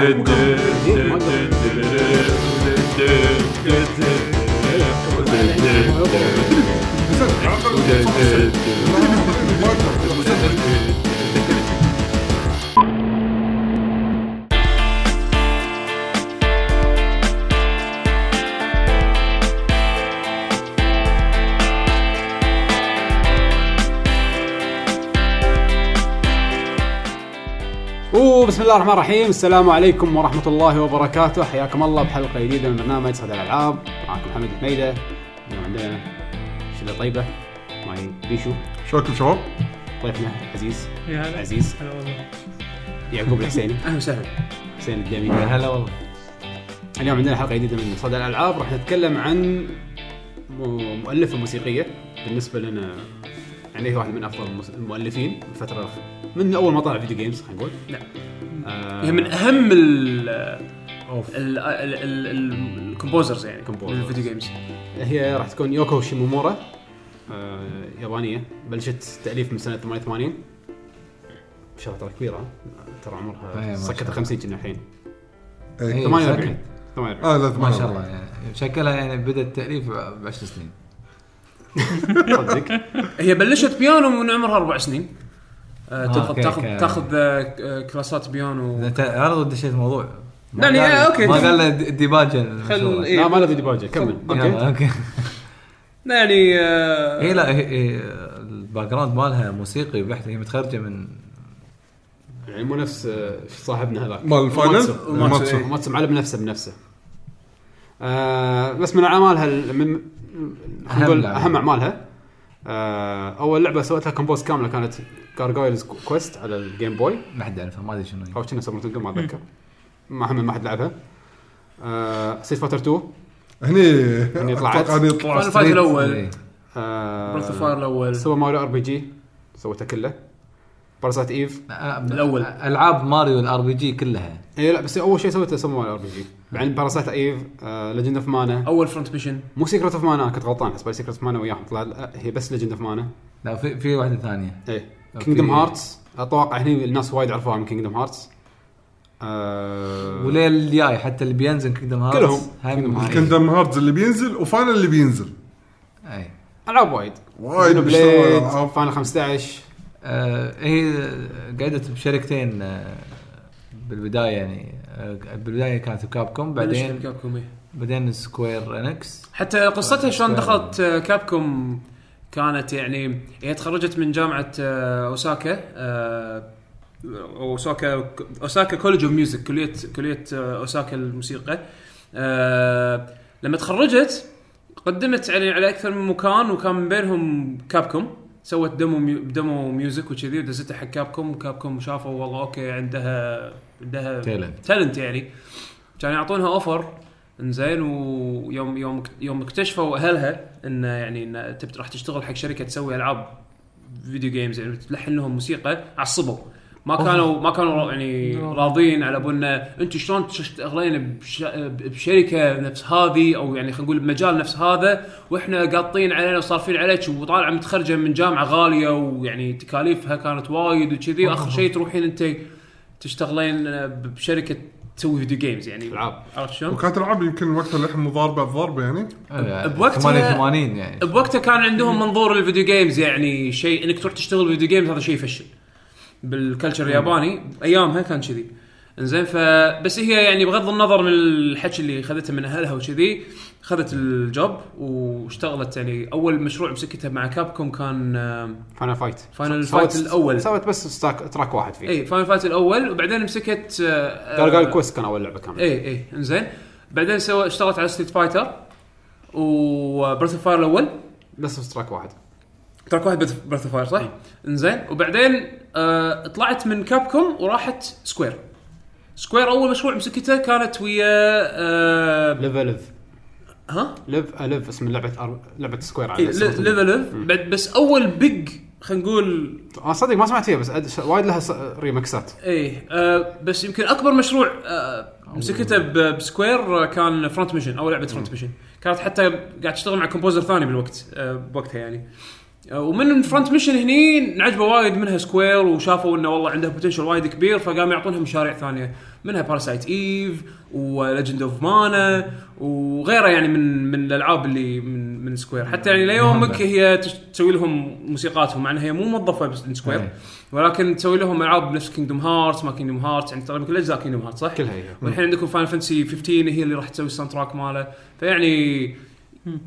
Yeah. وبسم الله الرحمن الرحيم. السلام عليكم ورحمة الله وبركاته. حياكم الله بحلقة جديدة من برنامج صدى الألعاب. معكم محمد حميدة. اليوم عندنا شلة طيبة؟ معي بيشو. شلونكم شباب؟ ضيفنا عزيز. يا هلا. عزيز. هلا والله. يعقوب الحسيني. أهلا وسهلا. حسين الدمي هلا والله. اليوم عندنا حلقة جديدة من صدى الألعاب. راح نتكلم عن مؤلفة موسيقية. بالنسبة لنا يعني هي واحد من أفضل المس- المؤلفين الفترة من أول ما طلع video games خلينا نقول. نعم. آه هي من أهم ال ال composers يعني Composers. لل video games هي راح تكون يوكو شيمومورا آه يابانية بلشت تأليف من سنة 88 ما شاء الله ترى كبيرة ترى إيه، عمرها سكت شاء الله. 50 كنا الحين. إيه. 48 48 آه لا ما شاء الله يعني شكلها يعني بدا التاليف ب 10 سنين. صدق هي بلشت بيانو من عمرها أربع سنين آه، تاخذ أوكي، تاخذ أوكي. تأخذ آه، آه، كلاسات بيانو انت عرض دشيت الموضوع ما قال- أوكي. ما قال له د- ديباجا خل المشهورة. إيه. لا ما له فيديو باجي كمل يلا، أوكي يعني آه، هي لا هي هي الباك جراوند مالها موسيقي بحت هي متخرجة من يعني مو نفس آه، صاحبنا هذاك مال الفاينل؟ ماتسو. ماتسو، معلم نفسه بنفسه آه بس من أعمالها ال- من نقول لعبة. أهم أعمالها. آه أول لعبة سويتها compose كاملة كانت Gargoyle's Quest على ال Game Boy ما حد يعرفها ما أدري شنو هي. أو كنا سمرت ما أتذكر. ما هم ما حد لعبها. آه Street Fighter 2 هني هني طلعت. أتوقع هني طلع Final Fight الأول. آه Breath of الأول. Super Mario RPG سويته كله. Parasite Eve آه، الأول. ألعاب Mario ال RPG كلها. اي لا بس أول شيء سويته Super Mario RPG. بعدين Parasite Eve آه Legend of Mana أول Front Mission مو Secret of Mana كنت غلطان حسب Secret of Mana وياهم. طلع لا، هي بس Legend of Mana لا في في واحدة ثانية. إيه. Kingdom Hearts أتوقع هني الناس وايد عرفوها من Kingdom Hearts آه وليل الجاي حتى اللي بينزل Kingdom Hearts كلهم. Kingdom Hearts اللي بينزل و Final اللي بينزل. أي. ألعاب وايد. وايد. بليد. Final 15 آه هي قعدت بشركتين آه بالبداية يعني. آه بالبداية كانت Capcom بعدين Capcom. بعدين Square Enix حتى قصتها شلون. دخلت آه، Capcom كانت يعني هي تخرجت من جامعة آه، أوساكا آه، أوساكا Osaka College of Music كلية كلية آه، أوساكا الموسيقى آه، لما تخرجت قدمت يعني على أكثر من مكان وكان من بينهم Capcom سوت demo ميو demo music وكذي ودزتها حق Capcom و Capcom شافوا والله okay عندها عندها. talent يعني. كانوا يعطونها offer إنزين ويوم يوم يوم اكتشفوا أهلها انه يعني إن البنت راح تشتغل حق شركة تسوي ألعاب video games يعني تلحن لهم موسيقى عصبوا. ما كانوا ما كانوا يعني راضين على ابو انه أنتم شلون تشتغلين بش- بشركة نفس هذه أو يعني خلينا نقول بمجال نفس هذا وإحنا قاطين علينا وصارفين عليك وطالعه متخرجة من جامعة غالية ويعني تكاليفها كانت وايد وكذي واخر شيء تروحين أنت تشتغلين بشركة تسوي video games يعني. العاب. عرفت شلون؟ وكانت العاب يمكن وقتها لحم مضاربه بضربه يعني. بوقتها- 88 يعني. بوقتها كان عندهم منظور ال video games يعني شيء انك تروح تشتغل video games هذا شيء يفشل بال culture الياباني أيامها كان كذي. إنزين فبس هي يعني بغض النظر من الحكي اللي خذته من أهلها وكذي خذت ال job واشتغلت يعني أول مشروع مسكتها مع Capcom كان آه، Final Fight Final Fight الأول. سوت بس track واحد فيه. اي Final Fight الأول وبعدين مسكت آه، قال آه، Quest كان أول لعبة كاملة. اي اي إنزين. بعدين سوى اشتغلت على Street Fighter و Breath of Fire الأول. بس track واحد. track واحد of Fire صح؟ إنزين. وبعدين آه طلعت من Capcom وراحت Square Square أول مشروع مسكته كانت ويا آه ها؟ Live Live اسم لعبة أر- لعبة Square إيه، Alive. Live بعد بس أول big خلينا نقول أنا صدق ما سمعت فيها بس أد- وايد لها س- ريمكسات إيه آه بس يمكن أكبر مشروع آه مسكته ب Square آه، كان Front Mission أول لعبة Front Mission كانت حتى قاعد تشتغل مع composer ثاني بالوقت آه بوقتها يعني. آه، ومن Front Mission هني انعجبوا وايد منها Square وشافوا إنه والله عنده potential وايد كبير فقاموا يعطونها مشاريع ثانية. منها Parasite Eve و Legend of Mana وغيرها يعني من من الألعاب اللي من من Square حتى يعني ليومك. هي تسوي لهم موسيقاتهم مع انها هي مو موظفة بس من Square أي. ولكن تسوي لهم ألعاب نفس Kingdom Hearts ما Kingdom Hearts يعني تقريبا كل أجزاء كينجدوم هارتس صح؟ كلها هي والحين عندكم Final Fantasy 15 هي اللي راح تسوي ال soundtrack ماله. فيعني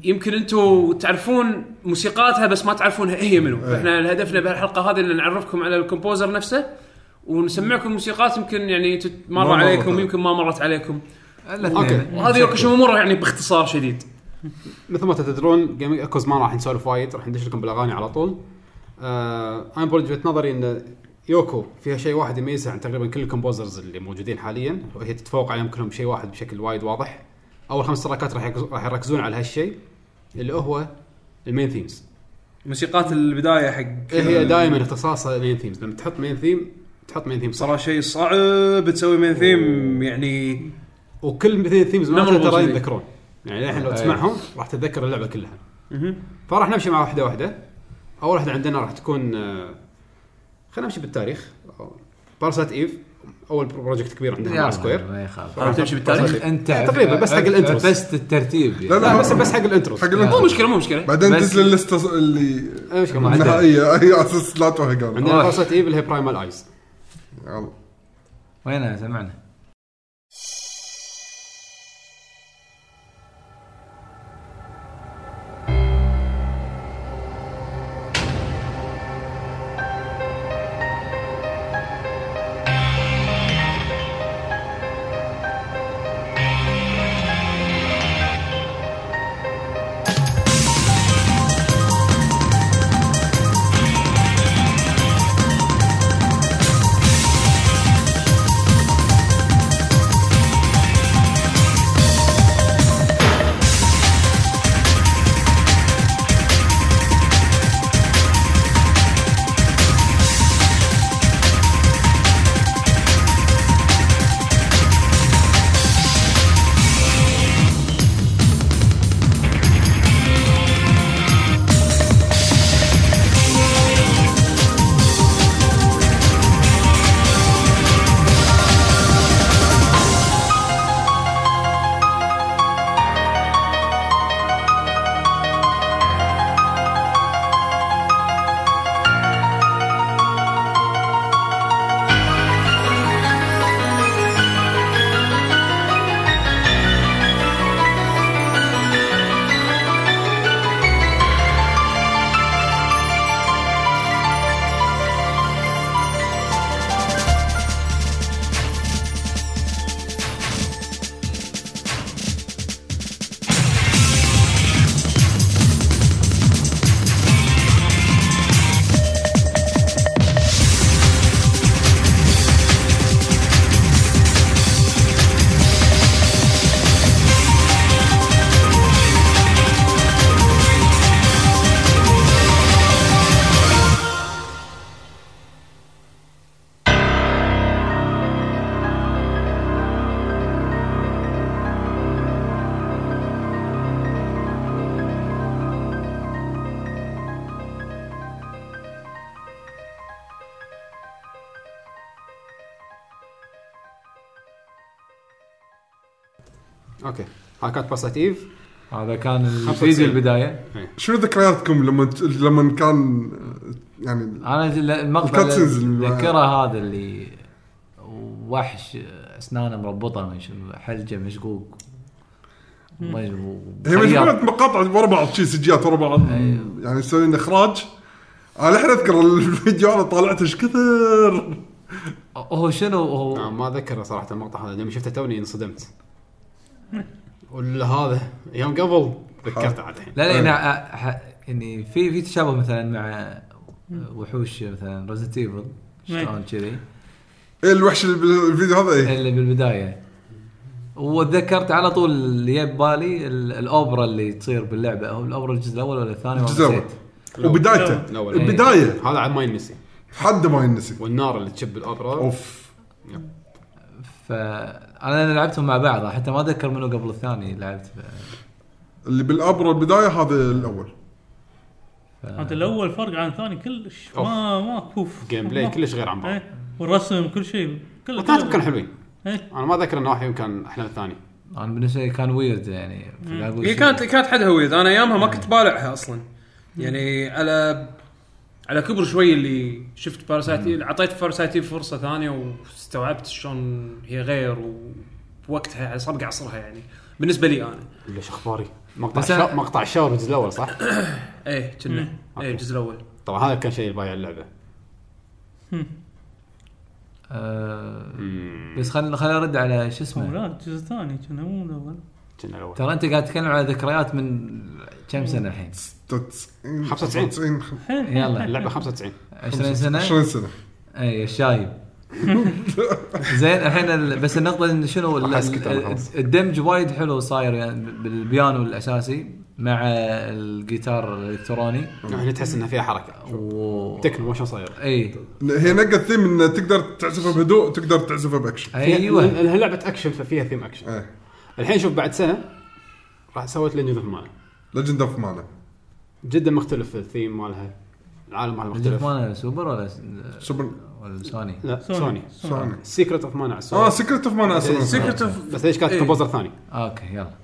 يمكن أنتم تعرفون موسيقاتها بس ما تعرفونها هي منو. فإحنا هدفنا بهالحلقة هذه إن نعرفكم على ال composer نفسه. ونسمعكم موسيقات يمكن يعني تت- مر عليكم عليك. يمكن ما مرت عليكم أوكي. وهذه يوكو شيمومورا يعني باختصار شديد مثل ما تدرون Gaming Echoes ما راح نسولف وايد راح ندش لكم بالأغاني على طول. آه أنا بوجهة وجهه نظري إن يوكو فيها شيء واحد يميزها عن تقريبا كل ال composers اللي موجودين حاليا وهي تتفوق عليهم كلهم بشيء واحد بشكل وايد واضح. أول خمس تراكات راح يركز- راح يركزون على هالشيء اللي هو ال main themes. موسيقات البداية حق هي دائما اختصاصها main themes لما تحط main theme تحط main theme صار شيء صعب تسوي main theme يعني وكل main themes ما ترى. يتذكرون. يعني الحين لو أي. تسمعهم راح تتذكر اللعبة كلها. فراح نمشي مع واحدة واحدة. أول واحدة عندنا راح تكون آه، خلينا نمشي بالتاريخ. Parasite Eve أول project كبير عندنا مع Square ما هذا تمشي بالتاريخ؟ أنت تقريبا بس حق ال intros. بس الترتيب لا يعني. لا لا بس بس حق ال intro حق مو ال intro مشكلة مو مشكلة. بعدين تنزل اللسته اللي. النهائيه هي أساس لا توهق. انا عندنا. Parasite Eve اللي هي Primal Eyes يلا. وينها سمعنا okay كانت بارسات ايف هذا كان 95. الفيديو البداية. شنو ذكرياتكم لما لما كان يعني أنا ال- المقطع اللي هذا اللي وحش اسنانه مربوطة من شنو حلجة مشقوق. هي هي مجموعه مقاطع ورا بعض شي سجيات ورا بعض. أيوه. يعني يسوون إخراج. أنا الحين أذكر الفيديو أنا طالعته إيش كثر؟ هو شنو هو؟ آه ما ذكر صراحة المقطع هذا لما شفته توني انصدمت. ولا هذا؟ يوم قبل ذكرته عاد الحين. لا لا يعني ح- يعني في في تشابه مثلا مع وحوش مثلا Resident Evil شلون كذي؟ إيه الوحش اللي بالفيديو هذا إيه. اللي بالبداية. وتذكرت على طول اللي جاي ببالي ال- الأوبرا اللي تصير باللعبة. هو الأوبرا الجزء الأول ولا الثاني؟ الجزء الأول. نسيت. وبدايته. الأول. البداية. هذا عاد ما ينسي. حد ما ينسي. والنار اللي تشب الأوبرا. أوف. فانا أنا لعبتهم مع بعض حتى ما أتذكر منو قبل الثاني لعبت. ف- اللي بالاوبرا البداية هذا الأول. هذا الأول فرق عن الثاني كلش. ما ما كوف gameplay كلش غير عن بعض. إيه. والرسم كل شيء كله اثنيناتهم كانوا حلوين. إيه. أنا ما اذكر ان واحد كان أحلى من الثاني. أنا بالنسبة لي كان weird يعني أقول هي. كانت كانت حدها weird أنا أيامها ما كنت بالعها أصلا. يعني على على كبر شوي اللي شفت Parasite أعطيت Parasite فرصة ثانية واستوعبت شلون هي غير ووقتها سابق عصرها يعني. بالنسبة لي أنا. ليش أخباري. مقطع. أنا- مقطع الشاور الجزء الأول صح؟ إيه كنا. إيه. الجزء الأول. طبعا هذا كان شيء البايع اللعبة. آه. بس خلينا خلينا نرد على شو اسمه؟ لا الجزء الثاني كنا مو الأول. كنا الأول. ترى أنت قاعد تتكلم على ذكريات من كم سنة الحين؟ 96 95. 95 يلا. اللعبة 95 20 سنة؟ 20 سنة. أي الشايب. زين الحين ال- بس النقطة إن شنو. الدمج وايد حلو صاير يعني بالبيانو الأساسي مع الجيتار الإلكتروني. يعني تحس إنها فيها حركة. و تكنو ما شلون صاير؟ أي. هي نقت ثيم إن تقدر تعزفها بهدوء تقدر تعزفها بأكشن. أيوه. لانها لعبة أكشن ففيها theme action. إيه. الحين شوف بعد سنة راح سويت Legend of Mana Legend of Mana. جدا مختلف الثيم مالها. العالم مالها مختلف. ماله سوبر ولا سوبر. ولا سوني؟ لا سوني. سوني. سيكرت اوف مانا على آه السوني سكرت اوف مانا أصلا سيكرت اوف بس ليش كانت إيه. كومبوزر ثاني؟ أوكي يلا يلا.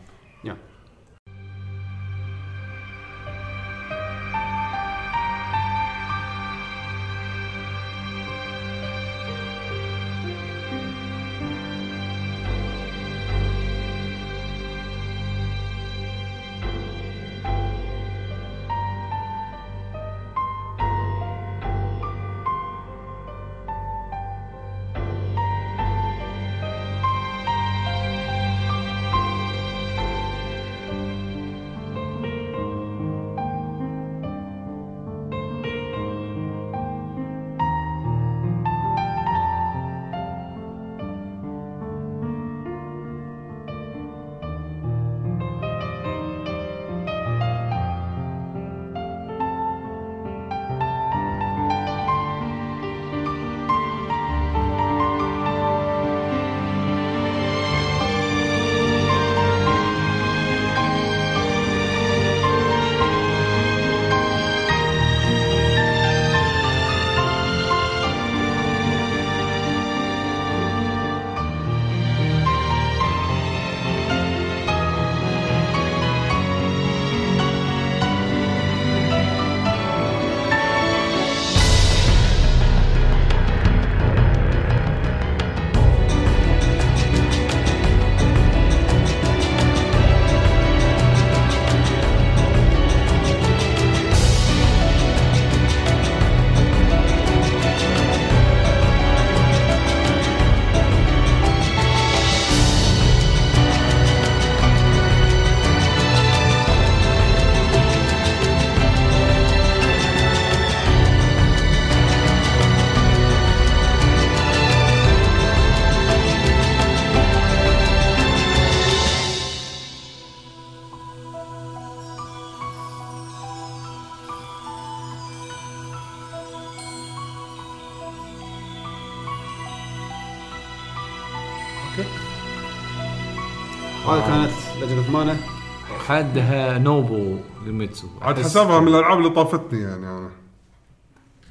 حدها نوبو يوماتسو عاد حسابها من الألعاب اللي طافتني يعني أنا.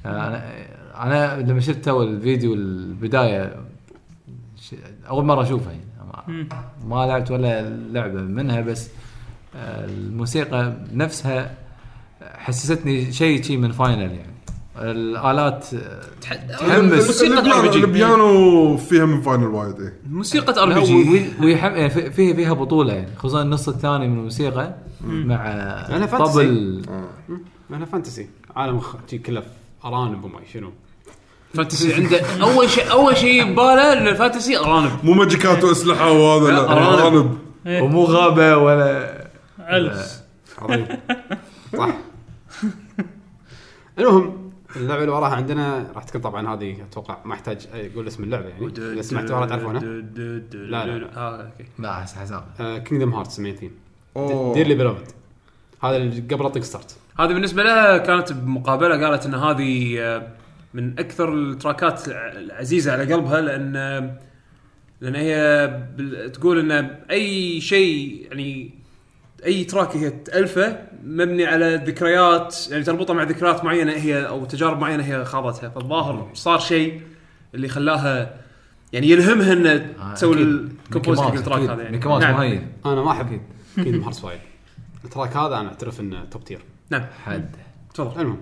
أنا أنا لما شفت تو الفيديو البداية أول مرة أشوفها يعني. ما, ما لعبت ولا لعبة منها بس آه، الموسيقى نفسها حسستني شيء شيء من Final يعني. الآلات آه، تحمس. موسيقى البيانو. البيانو فيها من Final وايد إيه. موسيقى RPG ويحم... يعني فيها فيها بطولة يعني. خصوصا النص الثاني من الموسيقى مع. طبل. لانها fantasy عالم كله أرانب وما شنو. fantasy عنده أول شيء أول شيء بباله ان ال fantasy أرانب. مو magic ات واسلحه وهذا لا أرانب. أرانب. إيه. ومو غابة ولا علس عظيم صح المهم اللعبة اللي وراها عندنا راح تكون طبعا هذه أتوقع ما احتاج أقول اسم اللعبة يعني. إذا سمعتوها راح تعرفونها لا، لا، لا. آه okay. لا حس- حساب Kingdom Hearts main theme أوه. Dearly Beloved هذا اللي قبل اطق start هذه بالنسبة لها كانت بمقابله قالت إن هذه آه، من أكثر ال track ات الع- العزيزة على قلبها لأن لأن هي بال- تقول إن أي شيء يعني أي track هي تألفه مبني على ذكريات يعني تربطها مع ذكريات معينة هي أو تجارب معينة هي خاضتها فالظاهر صار شيء اللي خلاها يعني يلهمها ان آه، تسوي. ال compose حق ال track. هذا يعني Mickey Mouse نعم. مهين أنا ما أحب. Kingdom Hearts وايد ال track هذا أنا أعترف إنه top tier نعم حد تفضل المهم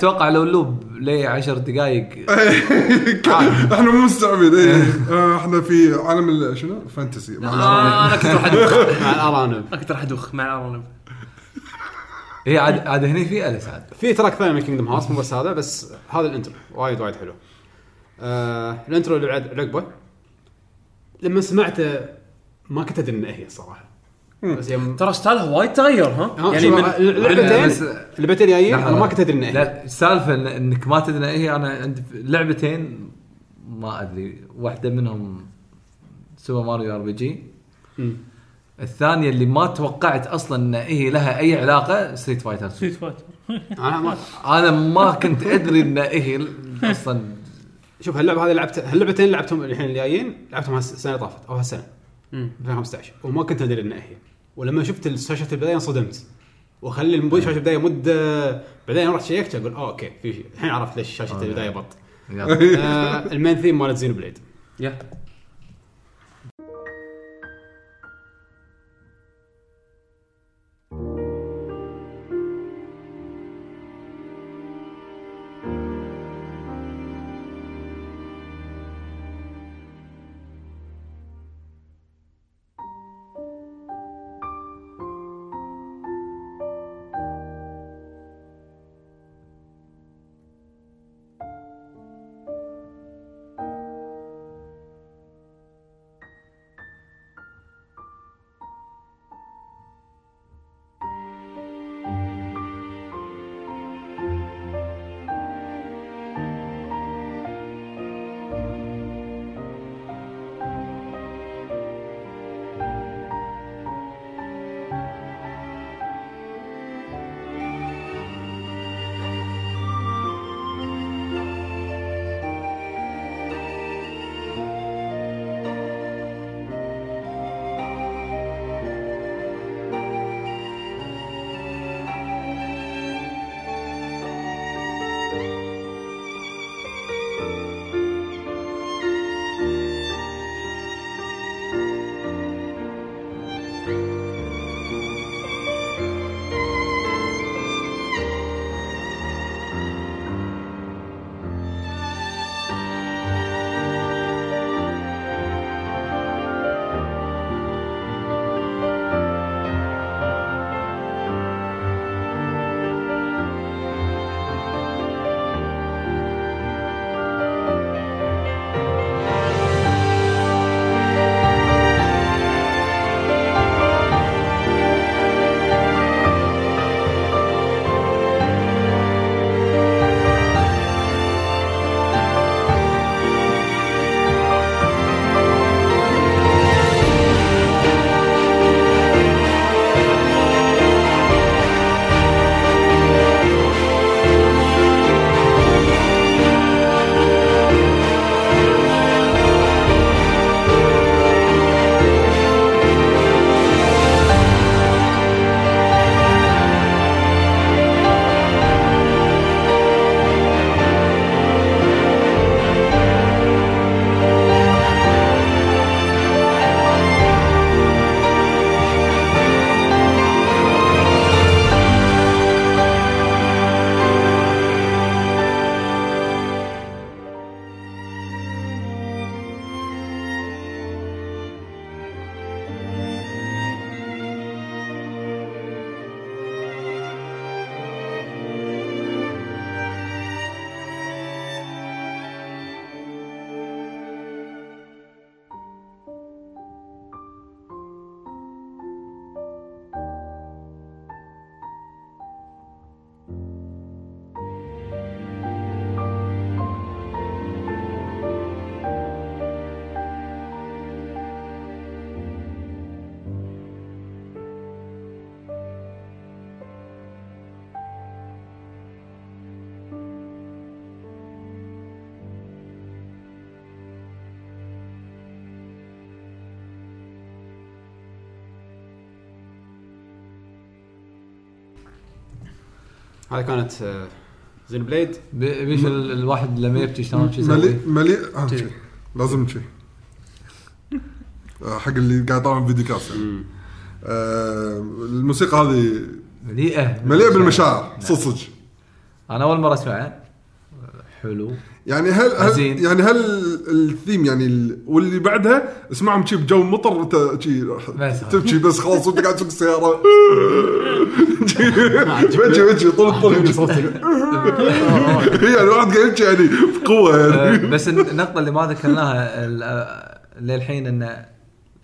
أتوقع لو ال loop لي 10 دقائق إحنا مو مستوعبين. إيه. آه، إحنا في عالم ال- شنو؟ fantasy. مع أنا كنت راح أدوخ مع الأرانب. أنا كنت راح أدوخ مع الأرانب. هي عاد عاد هني في اليس عاد. في track ثاني من Kingdom Hearts مو بس هذا بس هذا ال intro. وايد وايد حلو. آه ال intro اللي بعد عقبه لما سمعته ما كنت أدري إنه هي الصراحه بس يوم ترى style ها وايد تغير ها؟ ها، يعني من اللعبتين الجايين لحظة. أنا ما كنت أدري انه هي. لا السالفة إن- إنك ما تدري إيه أنا عندي لعبتين ما أدري واحدة منهم Super Mario RPG. الثانية اللي ما توقعت أصلا إن هي لها أي علاقة Street Fighter Street Fighter أنا ما أنا ما كنت أدري إن هي أصلا شوف هاللعبة هذه لعبتها هاللعبتين اللي لعبتهم الحين الجايين لعبتهم السنة اللي طافت أو هالسنة مم. 2015 وما كنت أدري انها هي. ولما شفت شاشه البداية انصدمت. وخلي المبو- شاشه البداية مدة بعدين رحت check ت أقول آه okay في شيء. الحين عرفت ليش شاشة. البداية بط. آه ال main theme مالت Xenoblade. هذه كانت زين بليد بي- بيش ال- الواحد لما يبكي شلون شو مليء يسوي؟ مليء آه، شي. لازم شيء حق اللي قاعد يطالع فيديو كاست يعني. آه، الموسيقى هذه مليئة مليئة بالمشاعر نعم. صدق صدق أنا أول مرة أسمعها حلو يعني هل, هل حزين. يعني هل الثيم يعني ال- واللي بعدها اسمعهم شي بجو مطر شي بس. تبكي بس خلاص وانت قاعد تسوق السياره بكي بكي طول الطريق يعني الواحد قاعد يبكي يعني بقوة. آه، يعني بس النقطة اللي ما ذكرناها آه، للحين إن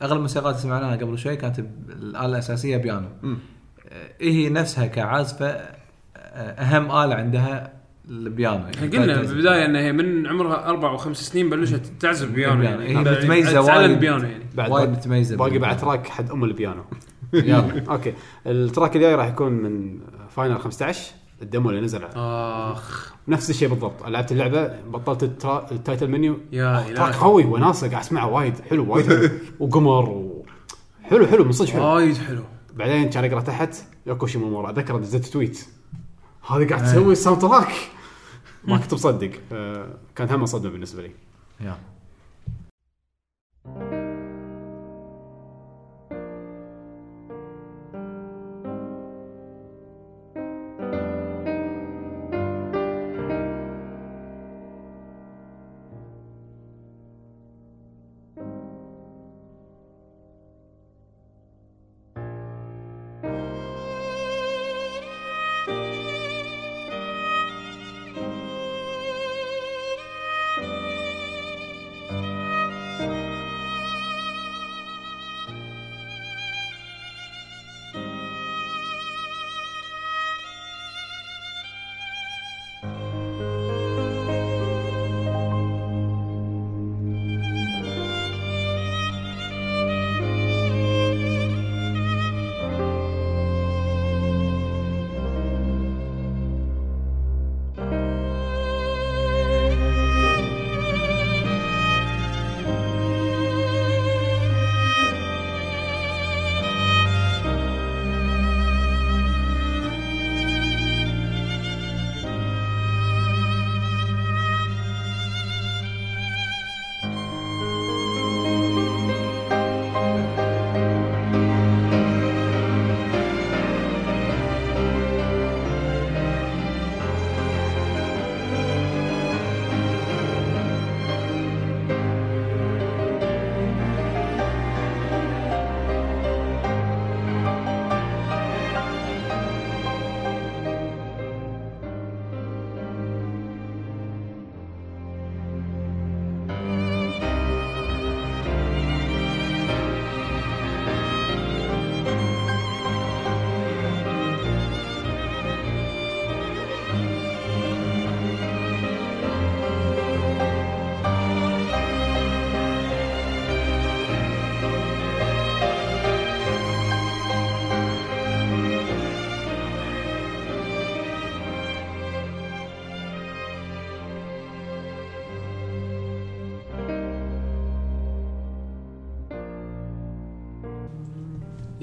أغلب الموسيقات اللي سمعناها قبل شوي كانت الآلة الأساسية بيانو. آه، هي نفسها كعازفة أهم آلة عندها البيانو يعني. قلنا. بالبداية إنها هي من عمرها أربع أو خمس سنين بلشت تعزف بيانو بيانو. يعني. هي متميزة تعلم وايد. بيانو يعني. بعد وايد متميزه باقي. بعد track حد أم البيانو. يلا. okay. ال track الجاي راح يكون من Final 15 ال demo اللي نزل. آخ. نفس الشيء بالضبط. لعبت اللعبة بطلت ال tra... ال title menu. يا track قوي وناسة قاعد أسمعه وايد. حلو وايد وقمر و... حلو حلو من صدق حلو. وايد حلو. بعدين كان اقرا تحت يوكو شيمومورا اتذكر نزلت tweet. هذه قاعد تسوي ال soundtrack ما كنت مصدق. آه، كانت هم صدمه بالنسبة لي.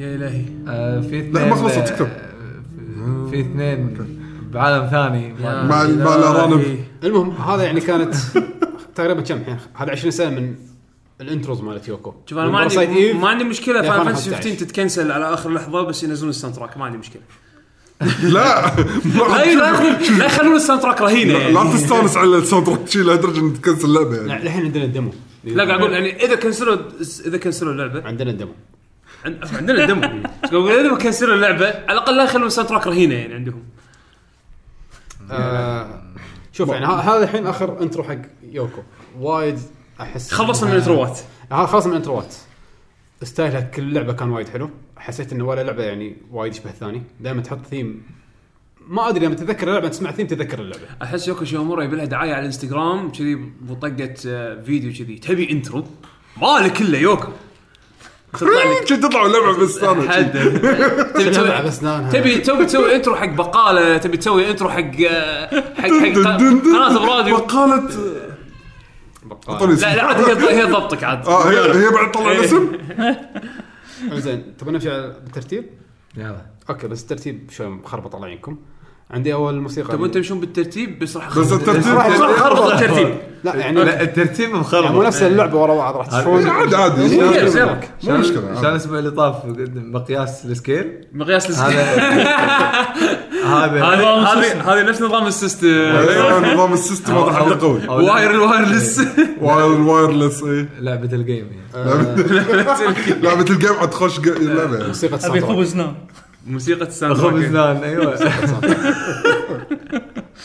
يا إلهي. آه، في اثنين لا، ما خلصت، آه، تكتب. في- في اثنين بعالم ثاني. مع-. مع الأرانب. المهم هذا يعني كانت تقريبا كم الحين هذا 20 سنة من ال intros مالت يوكو شوف أنا ما عندي ما عندي مشكلة Final Final Fantasy 15. 15 تتكنسل على آخر لحظة بس ينزلون ال soundtrack ما عندي مشكلة. لا. لا لا يخلون- لا يخلون ال soundtrack رهينة لا يعني. لا تستانس على ال soundtrack شيء لدرجه انك تكنسل اللعبة يعني. لا الحين عندنا ال demo لا قاعد أقول يعني إذا كنسلوا إذا كنسلوا اللعبه عندنا ال demo عندنا ال demo قاعد أقول اذا كنسلوا اللعبة. على الأقل لا يخلون ال soundtrack رهينة يعني عندهم. آه شوف يعني هذا الحين آخر intro حق يوكو. وايد أحس خلصنا من ال intro ات هذا خلص من ال intro ات style ها كل لعبة كان وايد حلو. حسيت إنه ولا لعبة يعني وايد يشبه الثاني. دائما تحط ثيم ما أدري لما تتذكر اللعبة تسمع ثيم تتذكر اللعبة. أحس يوكو شيومورا يبي لها دعاية على الإنستغرام كذي بطقة آه، فيديو كذي. تبي انترو مالك إلا يوكو. تطلع لك شو تطلع اللعبه بس حد. تبي لعبة تسوي. تبي تبي تسوي انترو حق بقالة تبي تسوي انترو حق حق حق قناه براديو وقالت بقال. اعطوني اسم لا لا عاد هي هي ضبطك عاد. آه هي هي بعد تطلع إيه. الاسم؟ زين تبغى نمشي بالترتيب؟ يلا. أوكي بس الترتيب شوي مخربط على عينكم عندي أول موسيقى. تبون تمشون بالترتيب؟ بس راح بس الترتيب راح خربط الترتيب. لا يعني لا الترتيب يعني مو نفس اللعبة ورا بعض راح تشوفون. عادي عادي. مو مشكلة. شلون عادي. الأسبوع اللي طاف؟ مقياس السكيل؟ مقياس السكيل. هذا. هذه نفس نظام السيستم أيوه نظام السيستم هذا حقه قوي واير الوايرلس واير الوايرلس اي لعبة الجيم يعني لعبه الجيم. عاد تخش يعني. موسيقى أبي. خبز نام. موسيقى ال sound خبز تراك. نان أيوه.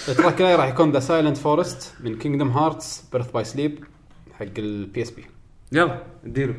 ال track الجاي راح يكون The Silent Forest من Kingdom Hearts Birth by Sleep حق ال PSP يلا اديله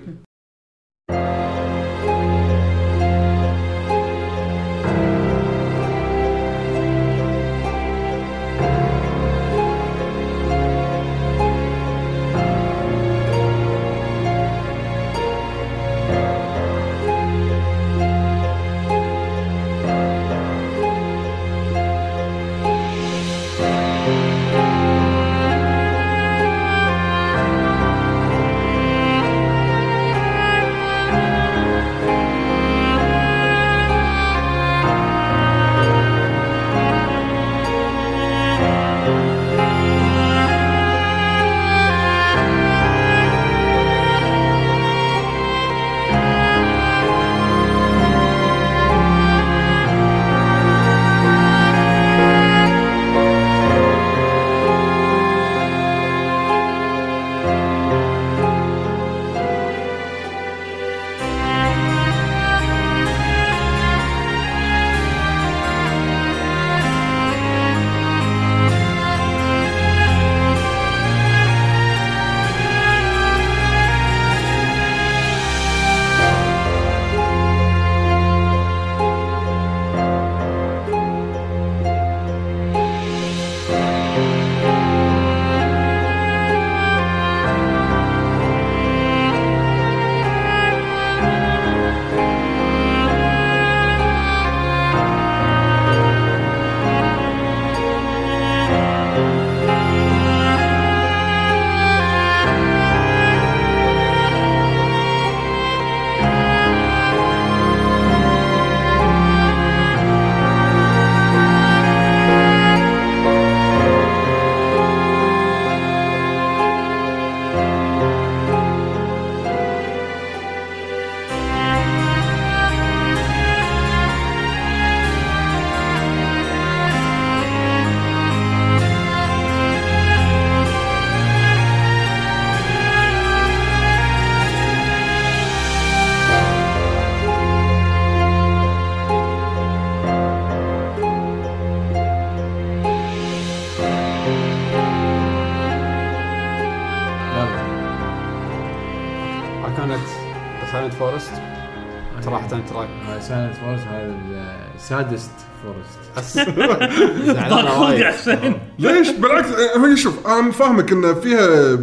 ال saddest first. وايد. ليش؟ بالعكس آه، هي شوف أنا فاهمك إن فيها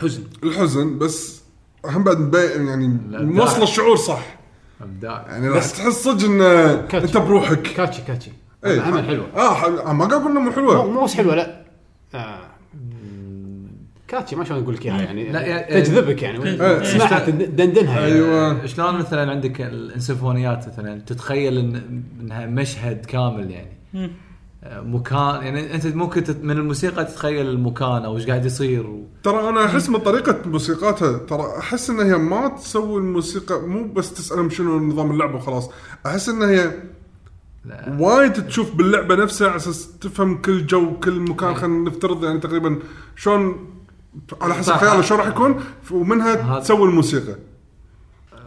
حزن. الحزن بس هم بعد مبين يعني موصل لا. الشعور صح. أبداع. يعني راح تحس صدق إن. أنت بروحك. catchy catchy. إيه. عمل حلو آه ح- آه، ما قاعد أقول إنه مو مو حلوة مو بس حلوة لا. آه. catchy ما شلون أقول لك إياها يعني؟ لا، يعني- تجذبك يعني. إيه. تسمعها تدندنها يعني. أيوه. شلون مثلا عندك السيمفونيات مثلا؟ تتخيل إن إنها مشهد كامل يعني. مكان يعني أنت ممكن تت من الموسيقى تتخيل المكان أو إيش قاعد يصير و... ترى أنا أحس من طريقة موسيقاتها ترى أحس إن هي ما تسوي الموسيقى مو بس تسألهم شنو نظام اللعبة وخلاص. أحس إن هي. وايد تشوف باللعبة نفسها على أساس تفهم كل جو كل مكان. خلينا نفترض يعني تقريبا شلون على حسب صح. خياله شلون راح يكون ومنها تسوي الموسيقى.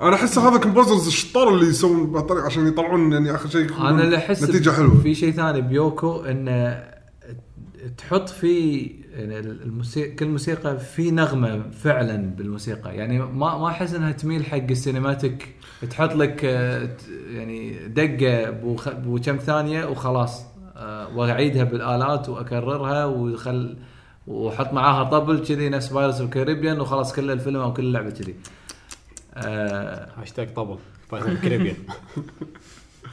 أنا احس هذا composers الشطار اللي يسوون بهالطريقة عشان يطلعون يعني آخر شيء أنا اللي أحس نتيجة حلوة. في شيء ثاني بيوكو انه تحط في يعني الموسيقى كل موسيقى في نغمة فعلا بالموسيقى. يعني ما ما أحس إنها تميل حق ال cinematic. تحط لك آه، يعني دقة بكم ثانية وخلاص. آه، وأعيدها بالآلات وأكررها وخل وحط معاها طبل كذي نفس Pirates ال Caribbean وخلاص كل الفيلم أو كل اللعبة كذي. آه، هاشتاج طبل Pirates Caribbean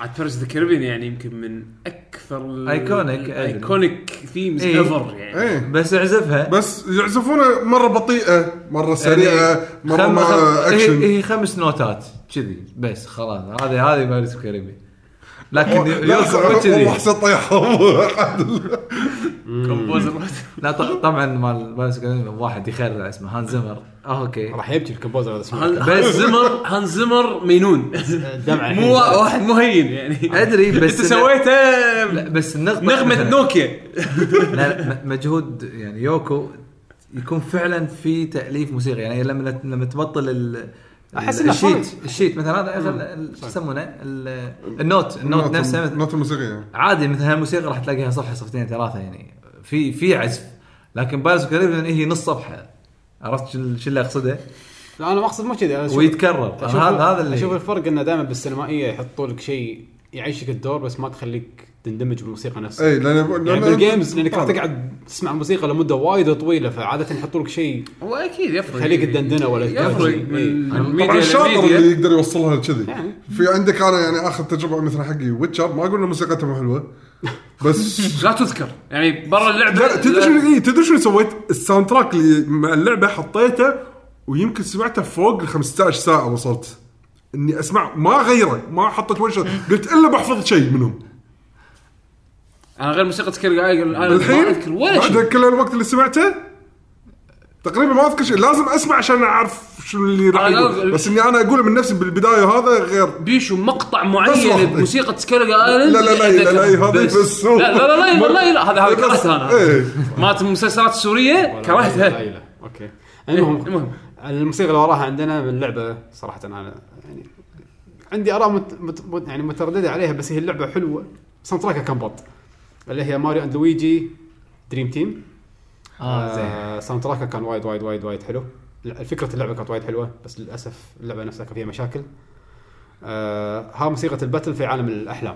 عاد Pirates the Caribbean يعني يمكن من أكثر أدري. iconic themes إيه. ever يعني. إيه. بس اعزفها بس يعزفونه مرة بطيئة مرة سريعة مرة خم... اكشن هي, هي خمس نوتات كذي بس خلاص. هذه هذه Pirates Caribbean لكن هو كذي. حسين طيح هو عادل. كومبوزر لا ط- طبعا مال بايس واحد يخرع اسمه. هان زمر آه، أوكي. راح يبكي الكمبوزر هذا اسمه. هان هان زمر هان زمر مينون. مو وا- واحد مو هين يعني. أدري بس انت سويته؟ بس النقطة نغمة مثلاً- نوكيا. لا مجهود يعني يوكو يكون فعلا في تأليف موسيقى يعني لما لما تبطل ال أحس إنه الشيت. الشيت مثلا هذا شو يسمونه؟ ال- ال note ال note نفسه. النوت الموسيقية. عادي مثل هالموسيقى راح تلاقيها صفحه صفحتين ثلاثة يعني. في في عزف لكن Pirates Caribbean هي نص صفحة عرفت شو اللي أقصده؟ لا أنا مقصد مو كذي ويتكرر هذا هذا اللي أشوف الفرق إنه دائما بالسينمائية يحطوا لك شيء يعيشك الدور بس ما تخليك تندمج بالموسيقى نفسها إي لأن يعني لأن- بال games لأنك راح تقعد تسمع موسيقى لمدة وايد طويلة فعادة يحطوا لك شيء هو أكيد يفرق يخليك تدندنة ولا يفرق. من. من طبعا الشاطر اللي يقدر يوصلها كذي يعني. في عندك أنا يعني آخر تجربة مثلا حقي Witcher ما أقول إن موسيقته مو حلوة بس لا تذكر. يعني برا اللعبة لا تدري شنو اي تدري شنو سويت؟ ال soundtrack اللي مع اللعبة حطيته ويمكن سمعته فوق ال 15 ساعة وصلت. إني أسمع ما غيره ما حطيت ولا قلت إلا بحفظ شيء منهم. أنا غير موسيقى كير جايجر أنا ما أذكر ولا بعد شيء. كل الوقت اللي سمعته تقريبا ما اذكر شيء لازم اسمع عشان اعرف شنو اللي راح أنا يقول بس اني أنا أقول من نفسي بالبدايه هذا غير بيشو مقطع بس معين. بموسيقى سكيلر ايلاند لا لا لا لا لا لا هذا بس لا لا لا لا لا لا هذا هذا كرهتها أنا إيه مالت المسلسلات السوريه كرهتها لا، لا. أوكي المهم المهم الموسيقى اللي وراها عندنا من اللعبه صراحة أنا يعني عندي اراء مت مت مت يعني متردده عليها بس هي اللعبه حلوة ساوند تراكها كان بط اللي هي Mario and Luigi Dream Team آه زين آه soundtrack ها كان وايد وايد وايد وايد حلو. فكرة اللعبة كانت وايد حلوة بس للأسف اللعبة نفسها كان فيها مشاكل. آه ها موسيقى ال battle في عالم الأحلام.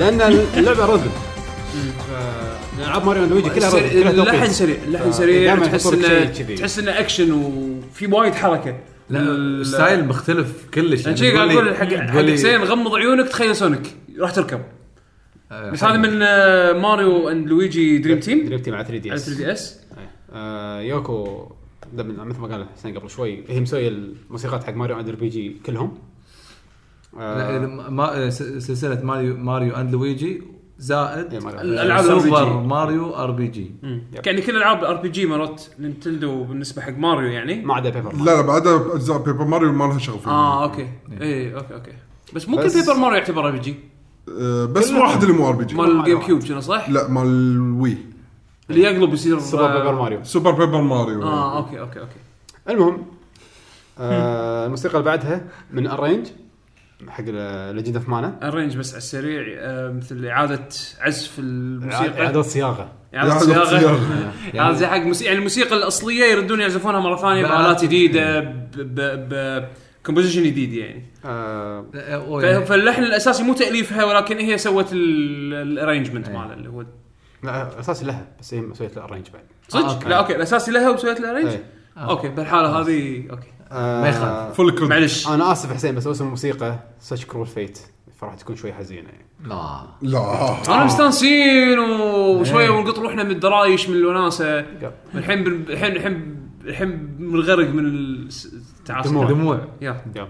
لأن اللعبة rhythm ألعاب Mario and Luigi كلها rhythm. اللحن سريع اللحن سريع دائماً تحس إنه. تحس إنه اكشن وفي وايد حركة. لا ال- style مختلف كلش. عشان كذي قاعد أقول حق حسين غمض عيونك تخيل سونيك. راح تركب. آه، بس هذا من آه، Mario and Luigi Dream Team Dream Team على 3 D على S 3 DS آه، يوكو ده من- مثل ما قال حسين قبل شوي هي مسوية الموسيقات حق Mario RPG كلهم. آه. ما س- سلسلة ماريو Mario and Luigi زائد إيه، ماريو. الألعاب Super. Mario RPG. يعني كل ألعاب ال RPG مالت نينتندو بالنسبة حق ماريو يعني؟ ما عدا Paper لا لا بعدها أجزاء Paper Mario ما لها شغل فيها آه أوكي. اي أوكي أوكي. بس ممكن بس- Paper Mario يعتبر RPG آه، بس واحد اللي مو RPG مال ال GameCube شنو صح؟ لا مال ال Wii اللي يقلب يصير سوبر آه، Paper Mario Super Paper Mario آه أوكي أوكي أوكي. المهم آه الموسيقى اللي بعدها من arrange حق Legend of Mana ال arrange بس على السريع آه، مثل إعادة عزف الموسيقى. إعادة صياغة. إعادة إعادة صياغة. صياغة. هذا زي حق موسيقى يعني الموسيقى الأصلية يردون يعزفونها مرة ثانية بآلات جديدة ب ب ب composition جديد يعني. آه ف- فاللحن الأساسي مو تأليفها ولكن هي سوت ال arrangement أي. ماله اللي هو لا أساسي لها بس هي مسويه له arrange بعد صدق أوكي. لا أوكي. الأساسي لها وسويت لها arrange إيه. أوكي بالحالة هذه أوكي. آه ما يخالف. full credit معلش. أنا آسف حسين بس اسم الموسيقى Such Cruel Fate فراح تكون شوي حزينة يعني. لا. لا. أنا مستانسين وشويه ونقط روحنا من الدرايش من الوناسة. الحين الحين الحين الحين بنغرق من التعاصي دموع. دموع. يلا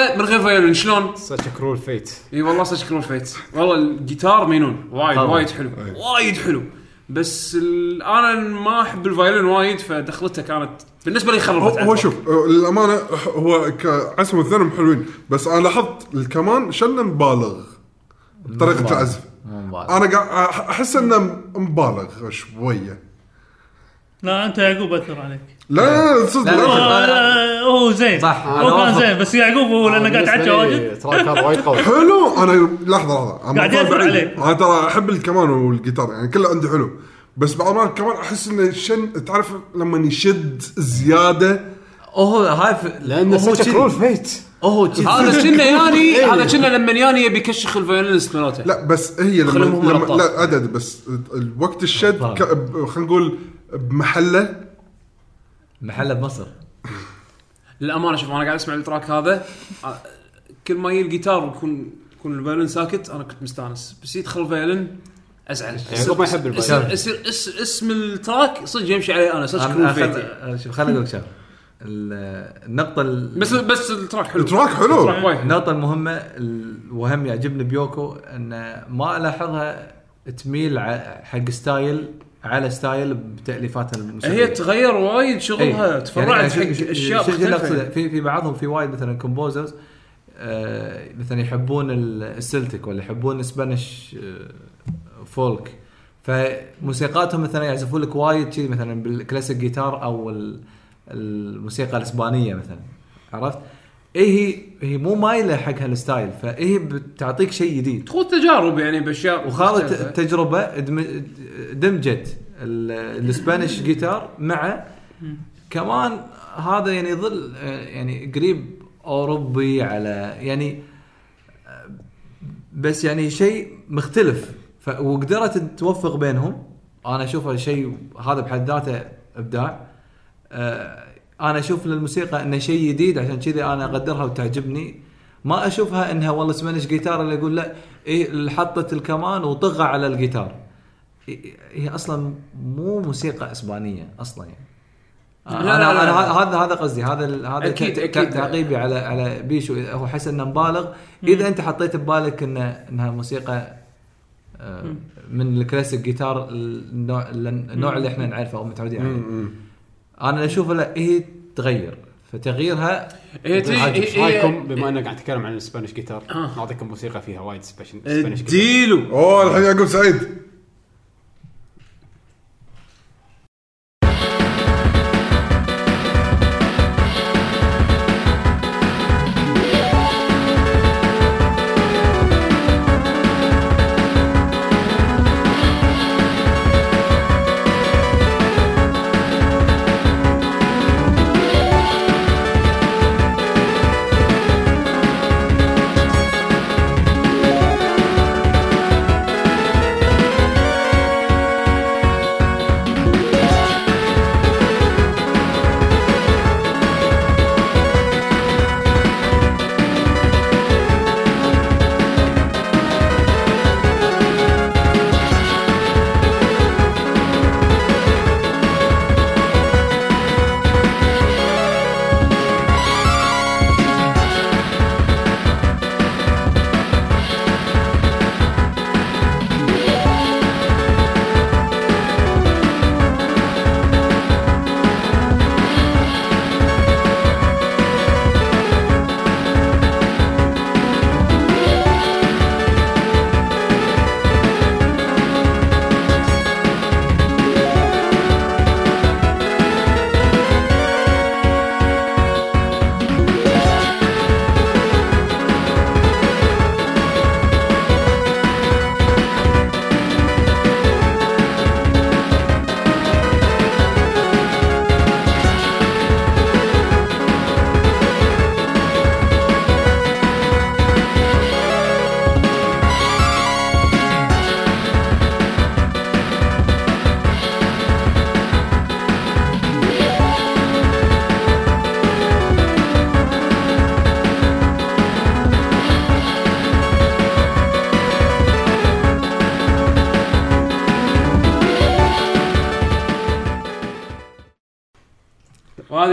هذا من غير violin شلون؟ Such Cruel Fate إي والله صدق cruel fate والله الجيتار مينون. وايد طبعاً. وايد حلو. وايد. حلو. بس ال- أنا ما أحب ال violin وايد فدخلته كانت بالنسبة لي خربت هو شوف للأمانة هو كعزف والثاني حلوين بس أنا لاحظت الكمان شلنا مبالغ. بطريقة. العزف. مبالغ. أنا قاعد أحس إنه مبالغ شوية. لا أنت يعقوب أثر عليك لا لا لا صدق لا، لا، هو لا. لا. هو زين صح، أنا هو كان. زين بس يعقوب هو لأنه قاعد يحكي واجد وايد قوي حلو أنا لحظة لحظة أنا قاعد يأثر بعيد. عليك. أنا ترى أحب الكمان والجيتار يعني كله عندي حلو بس بعض المرات كمان أحس إنه شن تعرف لما يشد زيادة هو هاي ف... لأن هو كذي. كرول فيت هو كذي. هذا كنا ياني هذا كنا لما ياني يبي يكشخ الفيولينست مالته لا بس هي لما, خليهم هم لما الأبطال. لا عدد بس وقت الشد. ك- خلينا نقول بمحله. محله بمصر. للأمانة شوف أنا قاعد أسمع ال track هذا. كل ما يجي الجيتار ويكون يكون ال violin ساكت أنا كنت مستانس. بس يدخل ال violin أزعل. يعقوب ما يحب يصير ال violin. يصير اس اسم ال track صدق يمشي عليه أنا صدق يعني. شوف خليني أقول لك شغلة. ال- النقطة ال- بس بس التراك حلو. ال track حلو. النقطة المهمة ال- وهم يعجبني بيوكو إنه ما ألاحظها تميل ع- حق style على style بتأليفاتها الموسيقية هي تغير وايد شغلها إيه. تفرعت يعني حق أشياء مختلفة؟ في في بعضهم في وايد مثلا composers آه مثلا يحبون ال- ال Celtic ولا يحبون Spanish آه folk فموسيقاتهم مثلا يعزفون لك وايد كذي مثلا بال classic guitar أو ال- الموسيقى الإسبانية مثلا عرفت؟ إيه هي هي مو مايلة حق هال style فهي بتعطيك شيء جديد. تخوض تجارب يعني بأشياء وخاضت مختلفة. تجربة ادم- دمجت ال- الإسبانيش جيتار مع كمان هذا يعني يظل آه، يعني قريب أوروبي على يعني آه، بس يعني شيء مختلف. ف وقدرت توفق بينهم. أنا أشوفه شيء هذا بحد ذاته إبداع. آه، أنا أشوف للموسيقى انه شيء جديد عشان كذي أنا أقدرها وتعجبني. ما أشوفها إنها والله سمانش جيتار اللي يقول لا اللي حطت الكمان وطغى على الجيتار إيه- هي أصلا مو موسيقى إسبانية أصلا يعني. لا، أنا لا، لا، أنا هذا هذا قصدي هذا ال- هذا أكيد، ت- أكيد. تعقيبي على على بيشو. هو حس إنه مبالغ. إذا أنت حطيت ببالك انه إنها موسيقى آه، من ال classic guitar النوع النوع اللي إحنا نعرفه أو متعودين عليه. أنا أشوف لا هي تغير؟ فتغييرها هي تي- عاجب. إيش هي- رايكم؟ بما إنك قاعد تتكلم عن ال Spanish guitar آه. نعطيكم موسيقى فيها وايد Spanish Spanish guitar اديله. أوه الحين يعقوب سعيد.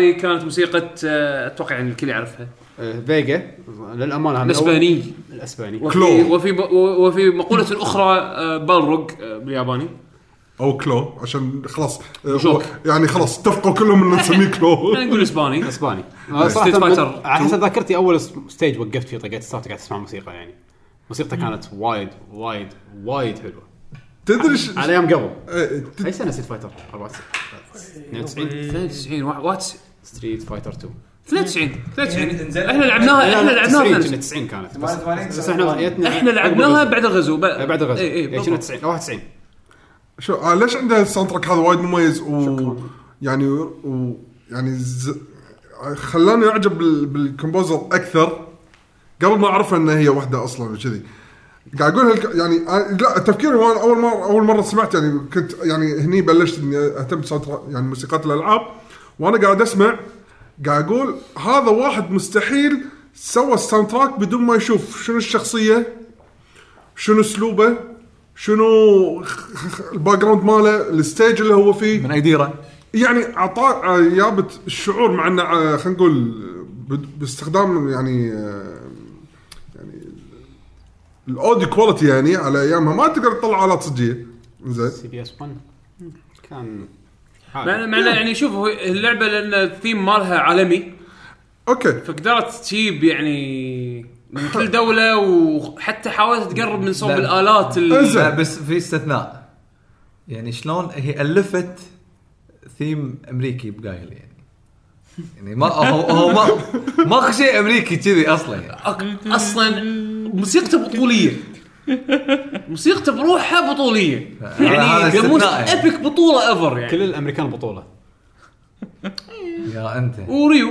هذه كانت موسيقى آه، أتوقع يعني الكل يعرفها. آه، فيجا. للأمانة الأسباني. الأسباني. وفي Claw. وفي وفي مقولة أخرى آه، بالروج بالياباني. أو Claw عشان خلاص جوك. يعني خلاص اتفقوا كلهم ان نسميه كلو. خلينا نقول إسباني. إسباني. صراحة على حسب ذاكرتي أول stage وقفت فيه طقيت start قاعد أسمع موسيقى يعني. موسيقته كانت وايد وايد وايد حلوة. تدري على أيام قبل. ت- أي سنة Street Fighter 94 92 92 what Street Fighter 2 92 92 إنزين. إحنا لعبناها إحنا لعبناها 90 بس 90 كانت. بس, إحنا جتنا إحنا لعبناها بعد الغزو. بعد الغزو. اي اي اي شنو 90 أو 91 شو آه ليش عنده ال sound track هذا وايد مميز؟ و يعني و يعني ز... خلاني أعجب بال... بال composer أكثر. قبل ما أعرف ان هي واحدة أصلا وكذي. قاعد أقول هالك... يعني أنا- لا تفكيري وأنا أول مره أول مرة سمعت يعني كنت يعني هني بلشت إني أهتم ب sound يعني موسيقات الألعاب. وأنا قاعد أسمع قاعد أقول هذا واحد مستحيل سوى ال sound track بدون ما يشوف. شنو الشخصية؟ شنو أسلوبه؟ شنو خ- خ- ال background ماله؟ ال stage اللي هو فيه؟ من أي ديرة؟ يعني اعطاه جابت الشعور مع إنه آه، خلينا نقول باستخدام يعني آه، يعني ال audio quality يعني على أيامها. ما تقدر تطلع آلات صجية. زين. CPS 1 كان مع مع إنه يعني شوف هو اللعبة لأن الثيم مالها عالمي. أوكي. فقدرت تجيب يعني من كل دولة وحتى حاولت تقرب من صوب لا. الآلات ال- إنزين. لا بس في استثناء. يعني شلون هي ألفت ثيم أمريكي بقايل يعني. يعني ما هو هو ما ماكو شيء أمريكي كذي أصلا يعني. أصلا موسيقته بطولية. موسيقته بروحها بطولية. هذا يعني. epic بطولة ever يعني. كل الأمريكان بطولة. يا أنت. وريو.